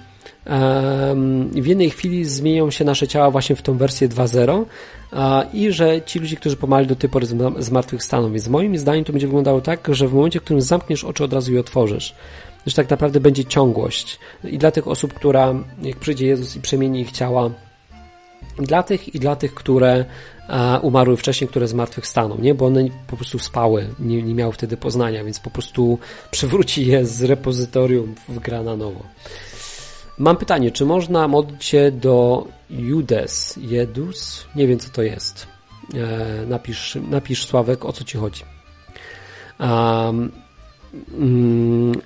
Speaker 1: w jednej chwili zmienią się nasze ciała właśnie w tą wersję 2.0 i że ci ludzie, którzy pomarli do tej pory zmartwychwstaną. Więc moim zdaniem to będzie wyglądało tak, że w momencie, w którym zamkniesz oczy, od razu je otworzysz. Że tak naprawdę będzie ciągłość. I dla tych osób, która, jak przyjdzie Jezus i przemieni ich ciała, dla tych i dla tych, które umarły wcześniej, które zmartwychwstaną, nie? Bo one po prostu spały, nie, nie miały wtedy poznania, więc po prostu (laughs) przywróci je z repozytorium w gra na nowo. Mam pytanie, czy można modlić się do Judes, Jedus? Nie wiem, co to jest. E, napisz, napisz Sławek, o co ci chodzi. Um,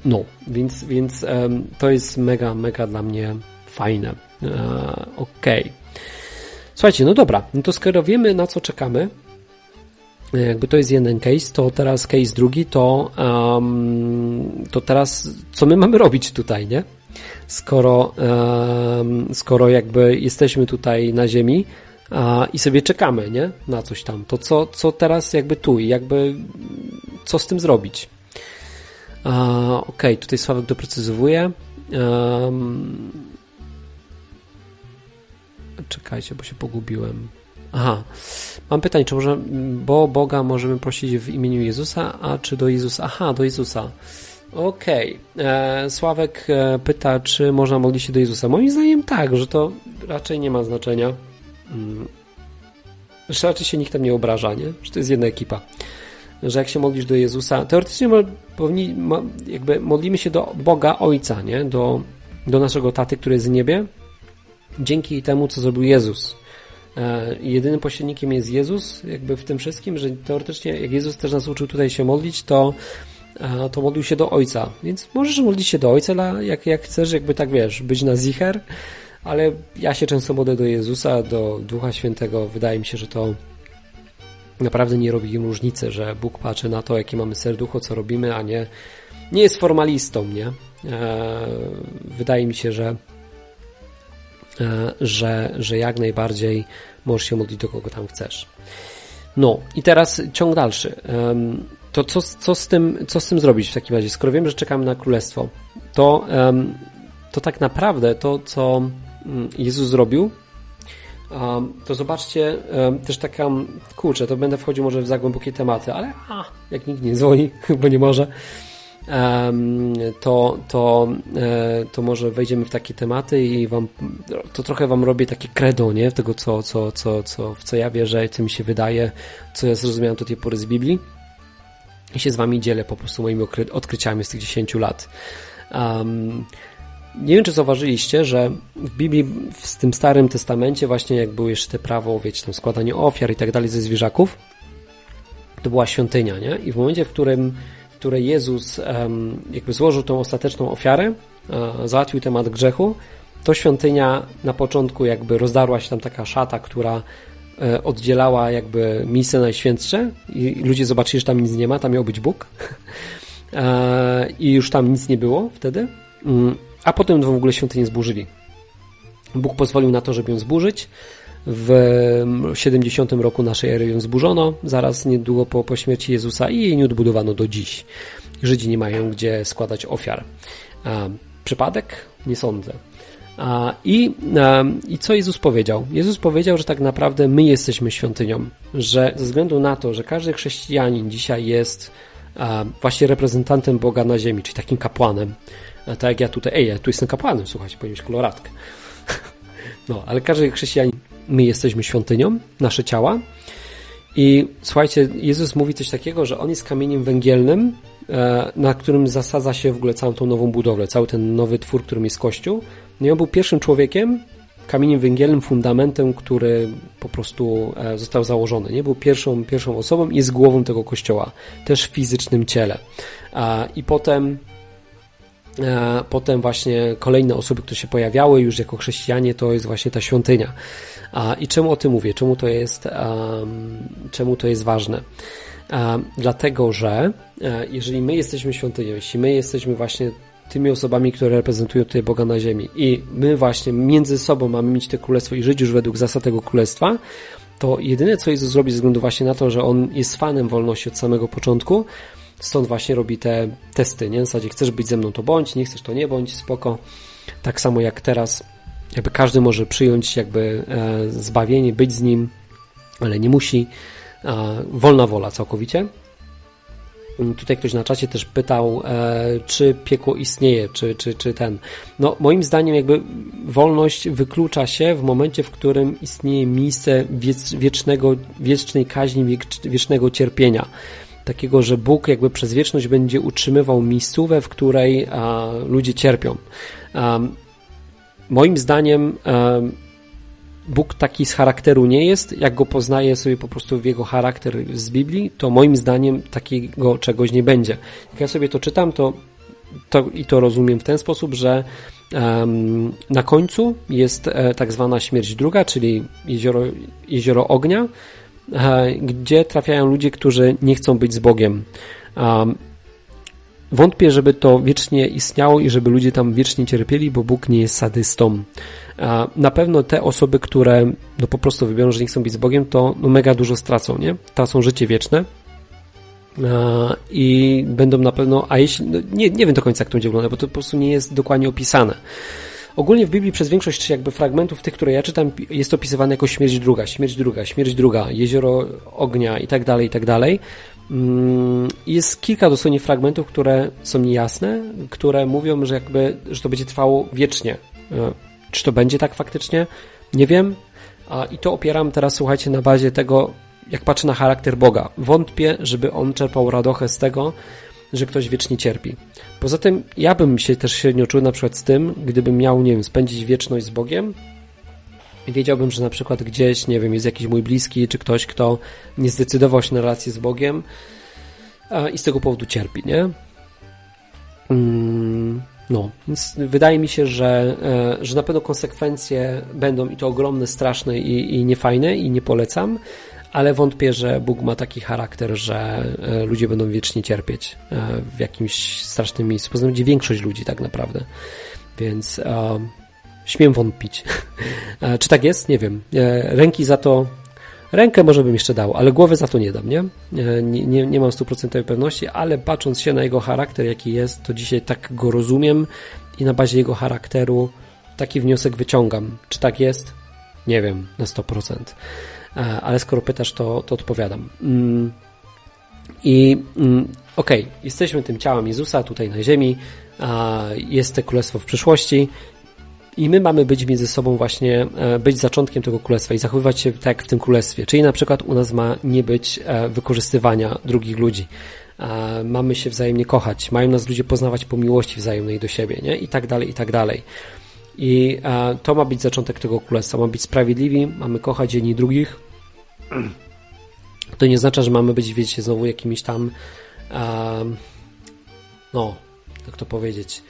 Speaker 1: no, więc, więc um, to jest mega, mega dla mnie fajne. E, Okej. Okay. Słuchajcie, no dobra, no to skoro wiemy na co czekamy, e, jakby to jest jeden case, to teraz case drugi, to, um, to teraz co my mamy robić tutaj, nie? Skoro, skoro jakby jesteśmy tutaj na ziemi i sobie czekamy, nie? Na coś tam. To co, co teraz jakby tu i jakby co z tym zrobić? Okej, okay, tutaj Sławek doprecyzowuje. Czekajcie, bo się pogubiłem. Aha, mam pytanie, czy może, bo Boga możemy prosić w imieniu Jezusa, a czy do Jezusa? Aha, do Jezusa. Okej. Okay. E, Sławek e, pyta, czy można modlić się do Jezusa. Moim zdaniem tak, że to raczej nie ma znaczenia. Że raczej się nikt tam nie obraża, nie? Że to jest jedna ekipa. Że jak się modlisz do Jezusa, teoretycznie powinni, jakby modlimy się do Boga Ojca, nie? Do, do naszego taty, który jest w niebie, dzięki temu, co zrobił Jezus. E, jedynym pośrednikiem jest Jezus, jakby w tym wszystkim, że teoretycznie, jak Jezus też nas uczył tutaj się modlić, to to modlił się do Ojca. Więc możesz modlić się do Ojca, jak, jak chcesz, jakby tak wiesz, być na zicher, ale ja się często modlę do Jezusa, do Ducha Świętego. Wydaje mi się, że to naprawdę nie robi im różnicy, że Bóg patrzy na to, jakie mamy serducho, co robimy, a nie, nie jest formalistą, nie? E, wydaje mi się, że, e, że, że jak najbardziej możesz się modlić do kogo tam chcesz. No i teraz ciąg dalszy to co, co, z tym, co z tym zrobić w takim razie? Skoro wiem, że czekamy na królestwo, to, to tak naprawdę to, co mm, Jezus zrobił, to zobaczcie też taka, kurczę, to będę wchodził może w za głębokie tematy, ale a, jak nikt nie dzwoni, (laughs) bo nie może, to, to, e, to może wejdziemy w takie tematy i wam, to trochę wam robię takie credo, nie? Tego, co, co, co, co, w co ja wierzę, co mi się wydaje, co ja zrozumiałem do tej pory z Biblii i się z wami dzielę po prostu moimi odkryciami z tych 10 lat. Um, nie wiem, czy zauważyliście, że w Biblii, w tym Starym Testamencie, właśnie jak było jeszcze te prawo, wiecie, tam składanie ofiar i tak dalej ze zwierzaków, to była świątynia, nie? I w momencie, w którym, w której Jezus jakby złożył tą ostateczną ofiarę, załatwił temat grzechu, to świątynia na początku jakby rozdarła się tam taka szata, która e, oddzielała jakby miejsce najświętsze i ludzie zobaczyli, że tam nic nie ma, tam miał być Bóg (laughs) e, i już tam nic nie było wtedy, mm, a potem w ogóle świątynię zburzyli. Bóg pozwolił na to, żeby ją zburzyć. W 70 roku naszej ery ją zburzono, zaraz niedługo po, po śmierci Jezusa i jej nie odbudowano do dziś. Żydzi nie mają gdzie składać ofiar. A, przypadek? Nie sądzę. I, I co Jezus powiedział? Jezus powiedział, że tak naprawdę my jesteśmy świątynią, że ze względu na to, że każdy chrześcijanin dzisiaj jest właśnie reprezentantem Boga na ziemi, czyli takim kapłanem, tak jak ja tutaj, ej, ja tu jestem kapłanem, słuchajcie, powinien mieć koloratkę. (laughs) No, ale każdy chrześcijanin, my jesteśmy świątynią, nasze ciała. I słuchajcie, Jezus mówi coś takiego, że On jest kamieniem węgielnym, e, na którym zasadza się w ogóle całą tą nową budowlę, cały ten nowy twór, którym jest Kościół. No i on był pierwszym człowiekiem, kamieniem węgielnym, fundamentem, który po prostu e, został założony. Nie był pierwszą, pierwszą osobą i jest głową tego kościoła, też w fizycznym ciele. I potem E, potem właśnie kolejne osoby, które się pojawiały już jako chrześcijanie, to jest właśnie ta świątynia. I czemu o tym mówię? Czemu to jest, czemu to jest ważne? Dlatego, że e, jeżeli my jesteśmy świątynią, jeśli my jesteśmy właśnie tymi osobami, które reprezentują tutaj Boga na ziemi i my właśnie między sobą mamy mieć to królestwo i żyć już według zasad tego królestwa, to jedyne co Jezus zrobi ze względu właśnie na to, że On jest fanem wolności od samego początku, Stąd właśnie robi te testy, nie? W zasadzie chcesz być ze mną, to bądź, nie chcesz, to nie bądź, spoko. Tak samo jak teraz, jakby każdy może przyjąć jakby e, zbawienie, być z nim, ale nie musi. E, wolna wola całkowicie. Tutaj ktoś na czacie też pytał, e, czy piekło istnieje, czy, czy, czy ten. No, moim zdaniem, jakby wolność wyklucza się w momencie, w którym istnieje miejsce wiecznego, wiecznej kaźni, wiecznego cierpienia takiego, że Bóg jakby przez wieczność będzie utrzymywał miejscówę, w której a, ludzie cierpią. A, moim zdaniem a, Bóg taki z charakteru nie jest. Jak go poznaję sobie po prostu w jego charakter z Biblii, to moim zdaniem takiego czegoś nie będzie. Jak ja sobie to czytam, to, to i to rozumiem w ten sposób, że um, na końcu jest e, tak zwana śmierć druga, czyli jezioro, jezioro ognia, E, gdzie trafiają ludzie, którzy nie chcą być z Bogiem. Wątpię, żeby to wiecznie istniało i żeby ludzie tam wiecznie cierpieli, bo Bóg nie jest sadystą. Na pewno te osoby, które no po prostu wybiorą, że nie chcą być z Bogiem, to no mega dużo stracą, nie? Tracą życie wieczne i będą na pewno, a jeśli, no nie, nie wiem do końca jak to będzie wyglądać, bo to po prostu nie jest dokładnie opisane. Ogólnie w Biblii przez większość jakby fragmentów tych, które ja czytam, jest opisywane jako śmierć druga, śmierć druga, śmierć druga, jezioro ognia i tak dalej, i tak dalej. Mm, jest kilka dosłownie fragmentów, które są niejasne, które mówią, że jakby, że to będzie trwało wiecznie. Czy to będzie tak faktycznie? Nie wiem. I to opieram teraz, słuchajcie, na bazie tego, jak patrzę na charakter Boga. Wątpię, żeby on czerpał radochę z tego, że ktoś wiecznie cierpi. Poza tym ja bym się też średnio czuł na przykład z tym, gdybym miał, nie wiem, spędzić wieczność z Bogiem i wiedziałbym, że na przykład gdzieś, nie wiem, jest jakiś mój bliski, czy ktoś, kto nie zdecydował się na relację z Bogiem i z tego powodu cierpi, nie? Mm, no, więc wydaje mi się, że, e, że na pewno konsekwencje będą i to ogromne, straszne i, i niefajne i nie polecam, ale wątpię, że Bóg ma taki charakter, że e, ludzie będą wiecznie cierpieć e, w jakimś strasznym miejscu. Poza będzie większość ludzi tak naprawdę. Więc śmiem wątpić. (laughs) Czy tak jest? Nie wiem. Ręki za to Rękę może bym jeszcze dał, ale głowy za to nie dam, nie? Nie, nie, nie mam stuprocentowej pewności, ale patrząc się na jego charakter, jaki jest, to dzisiaj tak go rozumiem i na bazie jego charakteru taki wniosek wyciągam. Czy tak jest? Nie wiem, na 100%. E, ale skoro pytasz, to, to odpowiadam. Mm. I mm, okej, okay, jesteśmy tym ciałem Jezusa tutaj na ziemi, jest to królestwo w przyszłości i my mamy być między sobą właśnie, e, być zaczątkiem tego królestwa i zachowywać się tak jak w tym królestwie. Czyli na przykład u nas ma nie być e, wykorzystywania drugich ludzi. Mamy się wzajemnie kochać, mają nas ludzie poznawać po miłości wzajemnej do siebie, nie? I tak dalej, i tak dalej. I to ma być zaczątek tego królestwa. Ma być sprawiedliwi, mamy kochać jedni drugich, to nie oznacza, że mamy być, wiecie, znowu jakimiś tam no, jak to powiedzieć,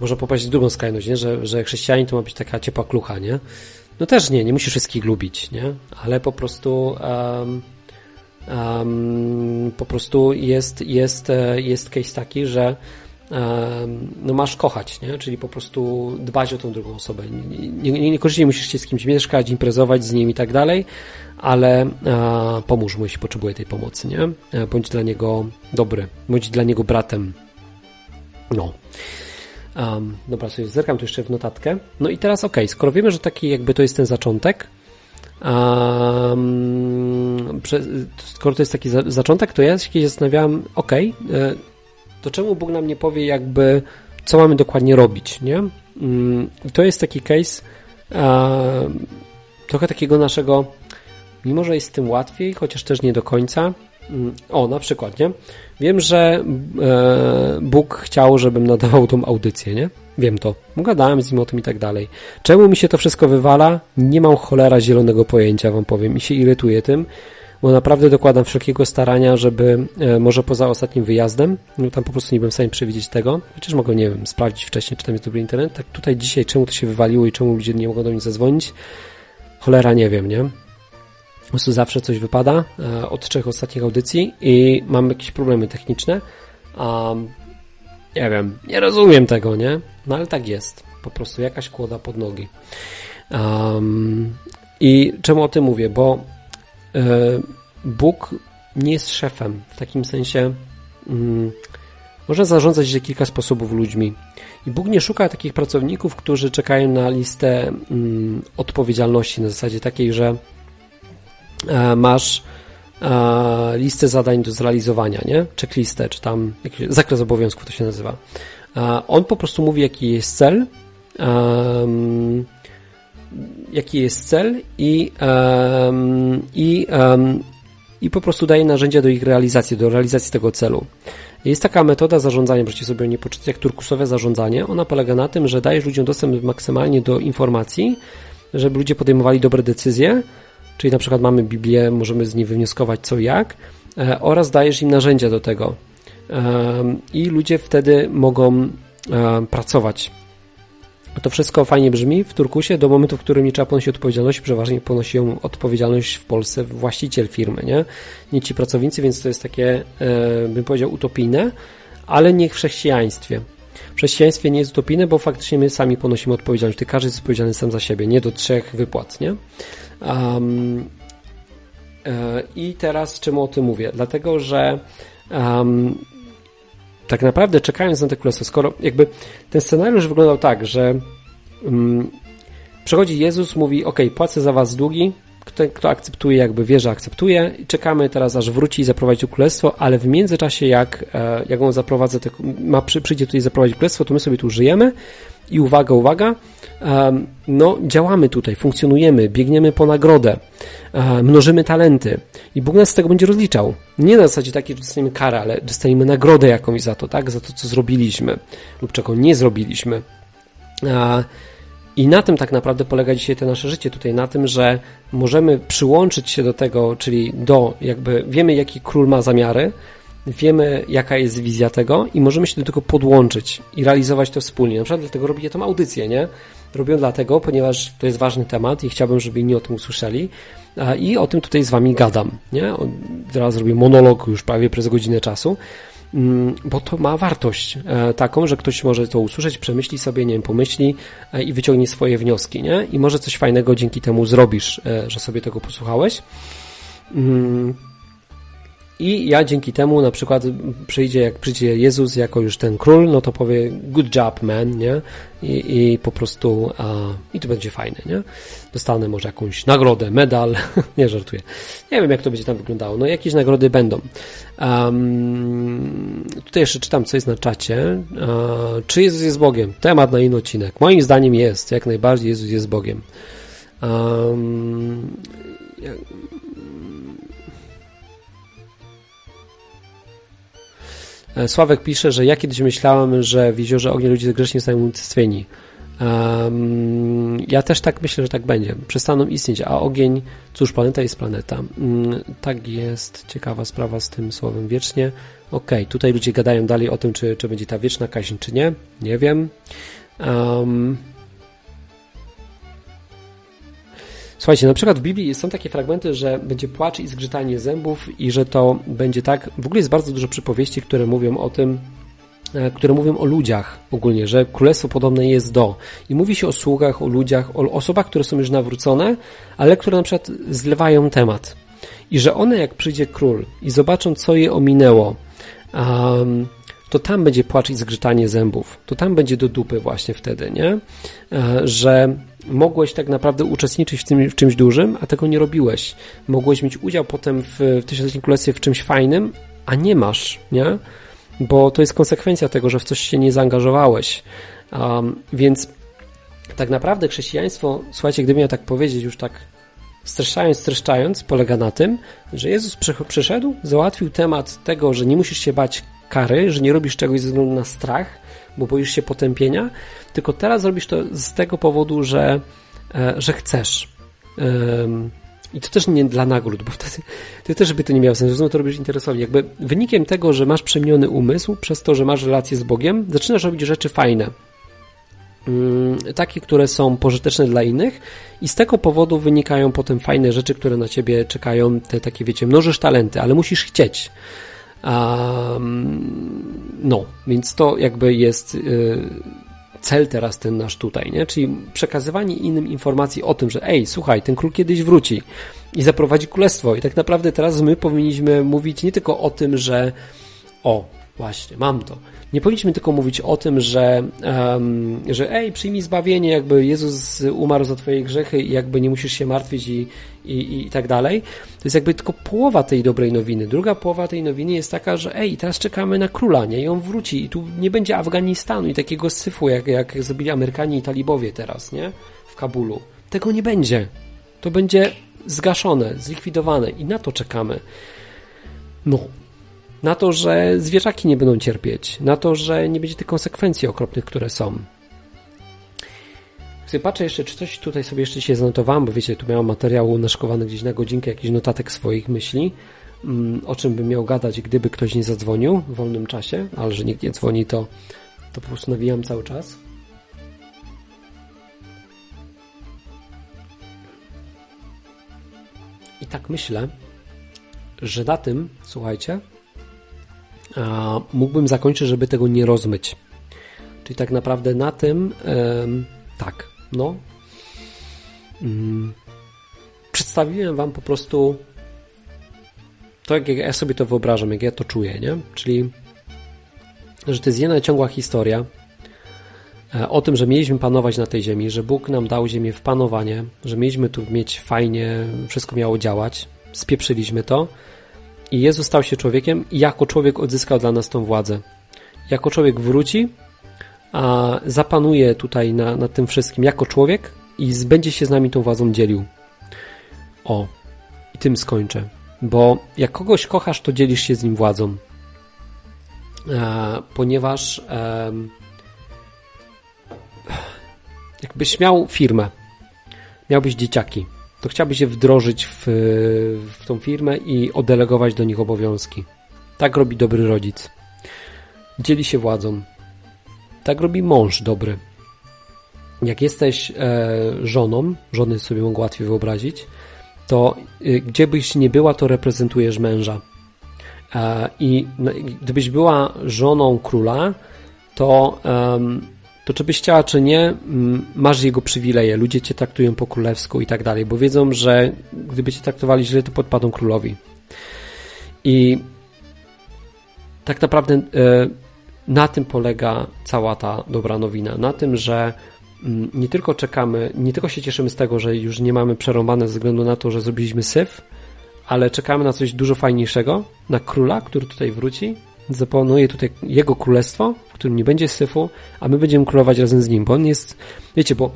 Speaker 1: może popaść w drugą skrajność, nie? Że, że chrześcijanin to ma być taka ciepła klucha, nie? No też nie, nie musisz wszystkich lubić, nie? Ale po prostu um, um, po prostu jest, jest, e, jest case taki, że no masz kochać, nie? czyli po prostu dbać o tą drugą osobę. Nie, nie, niekoniecznie musisz się z kimś mieszkać, imprezować z nim i tak dalej, ale e, pomóż mu, jeśli potrzebuje tej pomocy, nie? E, bądź dla niego dobry, bądź dla niego bratem. No. Um, dobra, sobie zerkam tu jeszcze w notatkę. No i teraz ok, skoro wiemy, że taki jakby to jest ten zaczątek, um, skoro to jest taki za, zaczątek, to ja się kiedyś zastanawiałem, ok, e, to czemu Bóg nam nie powie jakby, co mamy dokładnie robić, nie? Um, to jest taki case trochę takiego naszego, mimo że jest z tym łatwiej, chociaż też nie do końca, o, na przykład, nie? Wiem, że e, Bóg chciał, żebym nadawał tą audycję, nie? Wiem to. Gadałem z nim o tym i tak dalej. Czemu mi się to wszystko wywala? Nie mam cholera zielonego pojęcia, wam powiem. I się irytuję tym, bo naprawdę dokładam wszelkiego starania, żeby e, może poza ostatnim wyjazdem, no tam po prostu nie byłem w stanie przewidzieć tego, chociaż mogę, nie wiem, sprawdzić wcześniej, czy tam jest dobry internet. Tak tutaj dzisiaj, czemu to się wywaliło i czemu ludzie nie mogą do mnie zadzwonić? Cholera nie wiem, nie? Po prostu zawsze coś wypada e, od trzech ostatnich audycji i mam jakieś problemy techniczne. Um, nie wiem, nie rozumiem tego, nie? No ale tak jest. Po prostu jakaś kłoda pod nogi. Um, I czemu o tym mówię? Bo y, Bóg nie jest szefem w takim sensie. Mm, można zarządzać w kilka sposobów ludźmi. I Bóg nie szuka takich pracowników, którzy czekają na listę mm, odpowiedzialności na zasadzie takiej, że masz e, listę zadań do zrealizowania, nie? Checklistę, czy tam jakiś zakres obowiązków to się nazywa. E, on po prostu mówi, jaki jest cel, um, jaki jest cel i, um, i, um, i po prostu daje narzędzia do ich realizacji, do realizacji tego celu. Jest taka metoda zarządzania, możecie sobie nie poczytać, jak turkusowe zarządzanie. Ona polega na tym, że dajesz ludziom dostęp maksymalnie do informacji, żeby ludzie podejmowali dobre decyzje, czyli na przykład mamy Biblię, możemy z niej wywnioskować co jak, e, oraz dajesz im narzędzia do tego. I ludzie wtedy mogą pracować to wszystko fajnie brzmi w Turkusie do momentu, w którym nie trzeba ponosić odpowiedzialności, przeważnie ponosi ją odpowiedzialność w Polsce właściciel firmy, nie? Nie ci pracownicy, więc to jest takie, e, bym powiedział, utopijne, ale nie w chrześcijaństwie. W chrześcijaństwie nie jest utopijne, bo faktycznie my sami ponosimy odpowiedzialność. Ty każdy jest odpowiedzialny sam za siebie, nie do trzech wypłat, nie? Um, I teraz czemu o tym mówię? Dlatego, że um, tak naprawdę czekając na te królestwo, skoro jakby ten scenariusz wyglądał tak, że um, przychodzi Jezus, mówi, ok, płacę za was długi, kto, kto akceptuje, jakby wie, że akceptuje czekamy teraz, aż wróci i zaprowadzi królestwo, ale w międzyczasie, jak, e, jak on zaprowadza, te, ma, przyjdzie tutaj zaprowadzić królestwo, to my sobie tu żyjemy i uwaga, uwaga, no działamy tutaj, funkcjonujemy, biegniemy po nagrodę, mnożymy talenty i Bóg nas z tego będzie rozliczał. Nie na zasadzie takiej, że dostaniemy karę, ale dostaniemy nagrodę jakąś za to, tak? Za to, co zrobiliśmy lub czego nie zrobiliśmy. I na tym tak naprawdę polega dzisiaj to nasze życie tutaj, na tym, że możemy przyłączyć się do tego, czyli do jakby wiemy, jaki król ma zamiary, wiemy, jaka jest wizja tego i możemy się do tego podłączyć i realizować to wspólnie. Na przykład dlatego robię tą audycję, nie? Robię dlatego, ponieważ to jest ważny temat i chciałbym, żeby inni o tym usłyszeli i o tym tutaj z Wami gadam, nie? Teraz zrobię monolog już prawie przez godzinę czasu, bo to ma wartość e, taką, że ktoś może to usłyszeć, przemyśli sobie, nie wiem, pomyśli e, i wyciągnie swoje wnioski, nie? I może coś fajnego dzięki temu zrobisz, e, że sobie tego posłuchałeś. I ja dzięki temu na przykład przyjdzie, jak przyjdzie Jezus jako już ten król, no to powie good job man, nie? I, i po prostu a, i to będzie fajne, nie? Dostanę może jakąś nagrodę, medal, (laughs) nie żartuję. Nie wiem jak to będzie tam wyglądało, no jakieś nagrody będą. Um, tutaj jeszcze czytam co jest na czacie. Uh, czy Jezus jest Bogiem? Temat na inny odcinek. Moim zdaniem jest, jak najbardziej Jezus jest Bogiem. Um, Sławek pisze, że ja kiedyś myślałem, że w jeziorze ognia ludzie grzecznie zostają unicestwieni. Um, ja też tak myślę, że tak będzie. Przestaną istnieć, a ogień, cóż, planeta jest planeta. Um, tak jest ciekawa sprawa z tym słowem wiecznie. Okej, okay, tutaj ludzie gadają dalej o tym, czy, czy będzie ta wieczna kaźń, czy nie. Nie wiem. Um, Słuchajcie, na przykład w Biblii są takie fragmenty, że będzie płacz i zgrzytanie zębów i że to będzie tak. W ogóle jest bardzo dużo przypowieści, które mówią o tym, e, które mówią o ludziach ogólnie, że królestwo podobne jest do. I mówi się o sługach, o ludziach, o osobach, które są już nawrócone, ale które na przykład zlewają temat. I że one, jak przyjdzie król i zobaczą, co je ominęło, um, to tam będzie płacz i zgrzytanie zębów. To tam będzie do dupy właśnie wtedy, nie? E, że mogłeś tak naprawdę uczestniczyć w, tym, w czymś dużym, a tego nie robiłeś. Mogłeś mieć udział potem w, w tysiącletnim królestwie w czymś fajnym, a nie masz, nie? Bo to jest konsekwencja tego, że w coś się nie zaangażowałeś. Um, więc tak naprawdę chrześcijaństwo, słuchajcie, gdybym ja tak powiedzieć, już tak streszczając, streszczając, polega na tym, że Jezus przyszedł, załatwił temat tego, że nie musisz się bać kary, że nie robisz czegoś ze względu na strach, bo boisz się potępienia, tylko teraz robisz to z tego powodu, że, e, że chcesz. I to też nie dla nagród, bo wtedy ty też by to nie miało sensu, to robisz interesownie. Jakby wynikiem tego, że masz przemieniony umysł, przez to, że masz relację z Bogiem, zaczynasz robić rzeczy fajne. Mm, takie, które są pożyteczne dla innych i z tego powodu wynikają potem fajne rzeczy, które na ciebie czekają, te takie, wiecie, mnożysz talenty, ale musisz chcieć. No, więc to jakby jest y, cel teraz ten nasz tutaj, nie? Czyli przekazywanie innym informacji o tym, że ej, słuchaj, ten król kiedyś wróci i zaprowadzi królestwo. I tak naprawdę teraz my powinniśmy mówić nie tylko o tym, że o, właśnie, mam to. Nie powinniśmy tylko mówić o tym, że, um, że ej, przyjmij zbawienie, jakby Jezus umarł za twoje grzechy i jakby nie musisz się martwić i, i, i tak dalej. To jest jakby tylko połowa tej dobrej nowiny. Druga połowa tej nowiny jest taka, że ej, teraz czekamy na króla, nie? I on wróci i tu nie będzie Afganistanu i takiego syfu, jak, jak zrobili Amerykanie i talibowie teraz, nie? W Kabulu. Tego nie będzie. To będzie zgaszone, zlikwidowane i na to czekamy. No, na to, że zwierzaki nie będą cierpieć, na to, że nie będzie tych konsekwencji okropnych, które są. Sobie patrzę jeszcze, czy coś tutaj sobie jeszcze się zanotowałem, bo wiecie, tu miałem materiału naszkowany gdzieś na godzinkę, jakiś notatek swoich myśli, mm, o czym bym miał gadać, gdyby ktoś nie zadzwonił w wolnym czasie, ale że nikt nie dzwoni, to, to po prostu nawijam cały czas. I tak myślę, że na tym, słuchajcie, mógłbym zakończyć, żeby tego nie rozmyć. Czyli tak naprawdę na tym, tak, no. Mm, przedstawiłem Wam po prostu to, jak ja sobie to wyobrażam, jak ja to czuję, nie? Czyli, że to jest jedna ciągła historia e, o tym, że mieliśmy panować na tej ziemi, że Bóg nam dał ziemię w panowanie, że mieliśmy tu mieć fajnie, wszystko miało działać, spieprzyliśmy to i Jezus stał się człowiekiem i jako człowiek odzyskał dla nas tą władzę. Jako człowiek wróci, a zapanuje tutaj na, nad tym wszystkim jako człowiek i będzie się z nami tą władzą dzielił. O, i tym skończę. Bo jak kogoś kochasz, to dzielisz się z nim władzą. E, ponieważ e, jakbyś miał firmę, miałbyś dzieciaki, to chciałbyś je wdrożyć w, w tą firmę i oddelegować do nich obowiązki. Tak robi dobry rodzic. Dzieli się władzą. Tak robi mąż dobry. Jak jesteś e, żoną, żony sobie mogą łatwiej wyobrazić, to e, gdzie byś nie była, to reprezentujesz męża. E, I no, gdybyś była żoną króla, to to czy byś chciała, czy nie, masz jego przywileje. Ludzie cię traktują po królewsku i tak dalej, bo wiedzą, że gdyby cię traktowali źle, to podpadą królowi. I tak naprawdę e, na tym polega cała ta dobra nowina. Na tym, że nie tylko czekamy, nie tylko się cieszymy z tego, że już nie mamy przerąbane ze względu na to, że zrobiliśmy syf, ale czekamy na coś dużo fajniejszego, na króla, który tutaj wróci, zapanuje tutaj jego królestwo, w którym nie będzie syfu, a my będziemy królować razem z nim, bo on jest, wiecie, bo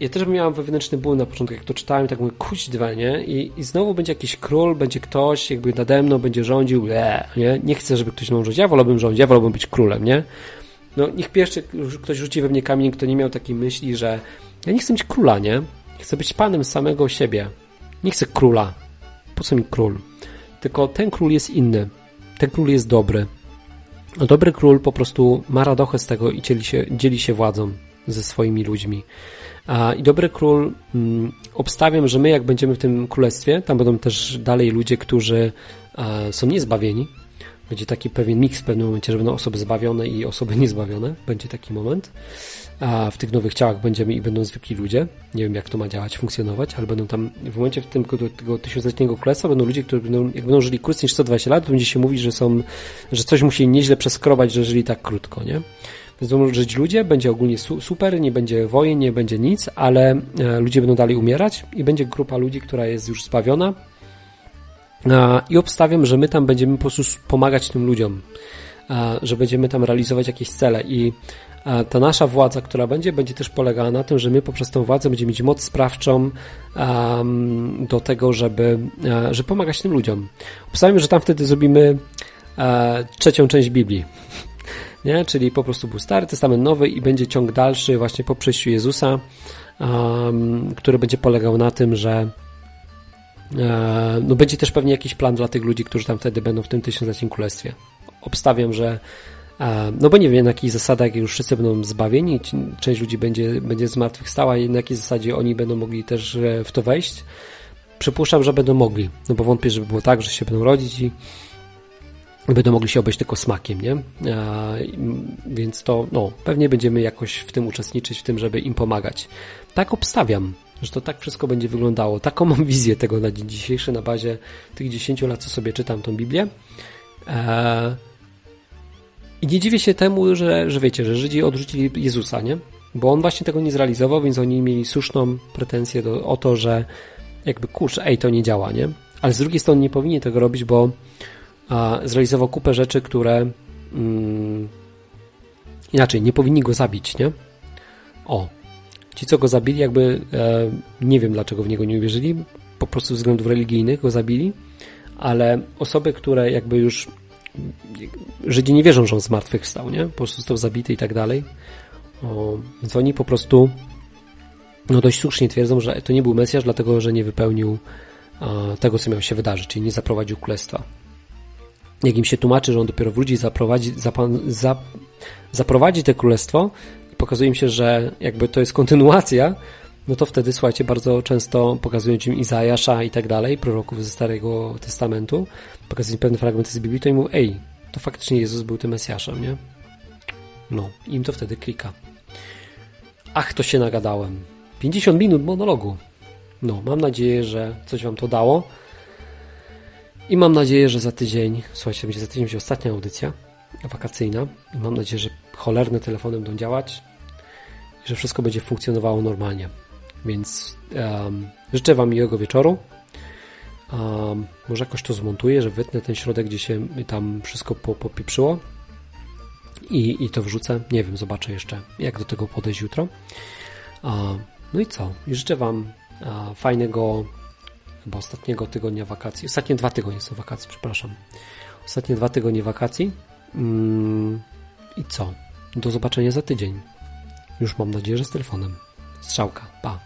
Speaker 1: ja też miałem wewnętrzny ból na początku, jak to czytałem, tak mówię, kuć dwa, nie? I, I znowu będzie jakiś król, będzie ktoś jakby nade mną, będzie rządził, le, nie? Nie chcę, żeby ktoś mną rządził, ja wolałbym rządzić, ja wolałbym być królem, nie? No, niech pierwszy ktoś rzuci we mnie kamień, kto nie miał takiej myśli, że ja nie chcę być króla, nie? Chcę być panem samego siebie. Nie chcę króla. Po co mi król? Tylko ten król jest inny. Ten król jest dobry. Dobry król po prostu ma radochę z tego i dzieli się, dzieli się władzą ze swoimi ludźmi. I dobry król, mm, obstawiam, że my jak będziemy w tym królestwie, tam będą też dalej ludzie, którzy są niezbawieni. Będzie taki pewien miks w pewnym momencie, że będą osoby zbawione i osoby (laughs) niezbawione. Będzie taki moment. A w tych nowych ciałach będziemy i będą zwykli ludzie. Nie wiem, jak to ma działać, funkcjonować, ale będą tam w momencie w tym tego tysiącletniego królestwa będą ludzie, którzy będą, jak będą żyli krócej niż 120 lat, będzie się mówić, że są, że coś musi nieźle przeskrobać, że żyli tak krótko, nie? Więc będą żyć ludzie, będzie ogólnie super, nie będzie wojen, nie będzie nic, ale e, ludzie będą dalej umierać i będzie grupa ludzi, która jest już zbawiona. I obstawiam, że my tam będziemy po prostu pomagać tym ludziom, że będziemy tam realizować jakieś cele i ta nasza władza, która będzie, będzie też polegała na tym, że my poprzez tą władzę będziemy mieć moc sprawczą do tego, żeby, e, żeby pomagać tym ludziom. Obstawiam, że tam wtedy zrobimy e, trzecią część Biblii (laughs) nie? Czyli po prostu był Stary Testament Nowy i będzie ciąg dalszy właśnie po przyjściu Jezusa, który będzie polegał na tym, że e, no będzie też pewnie jakiś plan dla tych ludzi, którzy tam wtedy będą w tym tysiącletnim królestwie. Obstawiam, że no bo nie wiem na jakich zasadach już wszyscy będą zbawieni, część ludzi będzie, będzie zmartwychwstała i na jakiej zasadzie oni będą mogli też e, w to wejść. Przypuszczam, że będą mogli, no bo wątpię, żeby było tak, że się będą rodzić i będą mogli się obejść tylko smakiem, nie? Więc to, no, pewnie będziemy jakoś w tym uczestniczyć, w tym, żeby im pomagać. Tak obstawiam, że to tak wszystko będzie wyglądało. Taką mam wizję tego na dzień dzisiejszy na bazie tych 10 lat, co sobie czytam tą Biblię. I nie dziwię się temu, że, że wiecie, że Żydzi odrzucili Jezusa, nie? Bo on właśnie tego nie zrealizował, więc oni mieli słuszną pretensję do, o to, że jakby kurczę, ej, to nie działa, nie? Ale z drugiej strony nie powinni tego robić, bo a zrealizował kupę rzeczy, które mm, inaczej, nie powinni go zabić, nie? O, ci co go zabili, jakby e, nie wiem dlaczego w niego nie uwierzyli, po prostu ze względów religijnych go zabili, ale osoby, które jakby już Żydzi nie wierzą, że on zmartwychwstał, nie? Po prostu został zabity i tak dalej. O, więc oni po prostu no dość słusznie twierdzą, że to nie był Mesjasz, dlatego że nie wypełnił a, tego, co miało się wydarzyć, czyli nie zaprowadził królestwa jak im się tłumaczy, że on dopiero wróci, zaprowadzi, zapan, za, zaprowadzi te królestwo pokazuje im się, że jakby to jest kontynuacja, no to wtedy, słuchajcie, bardzo często pokazują im Izajasza i tak dalej, proroków ze Starego Testamentu, pokazują pewne fragmenty z Biblii, to im mówią, ej, to faktycznie Jezus był tym Mesjaszem, nie? No, im to wtedy klika. Ach, to się nagadałem. 50 minut monologu. No, mam nadzieję, że coś Wam to dało. I mam nadzieję, że za tydzień, słuchajcie, będzie za tydzień będzie ostatnia audycja wakacyjna. I mam nadzieję, że cholerne telefony będą działać i że wszystko będzie funkcjonowało normalnie. Więc um, życzę Wam miłego wieczoru. Um, może jakoś to zmontuję, że wytnę ten środek, gdzie się tam wszystko popieprzyło i, i to wrzucę. Nie wiem, zobaczę jeszcze, jak do tego podejść jutro. Um, no i co? I życzę Wam fajnego chyba ostatniego tygodnia wakacji. Ostatnie dwa tygodnie są wakacji, przepraszam. Ostatnie dwa tygodnie wakacji. Mm, I co? Do zobaczenia za tydzień. Już mam nadzieję, że z telefonem. 烧烤棒。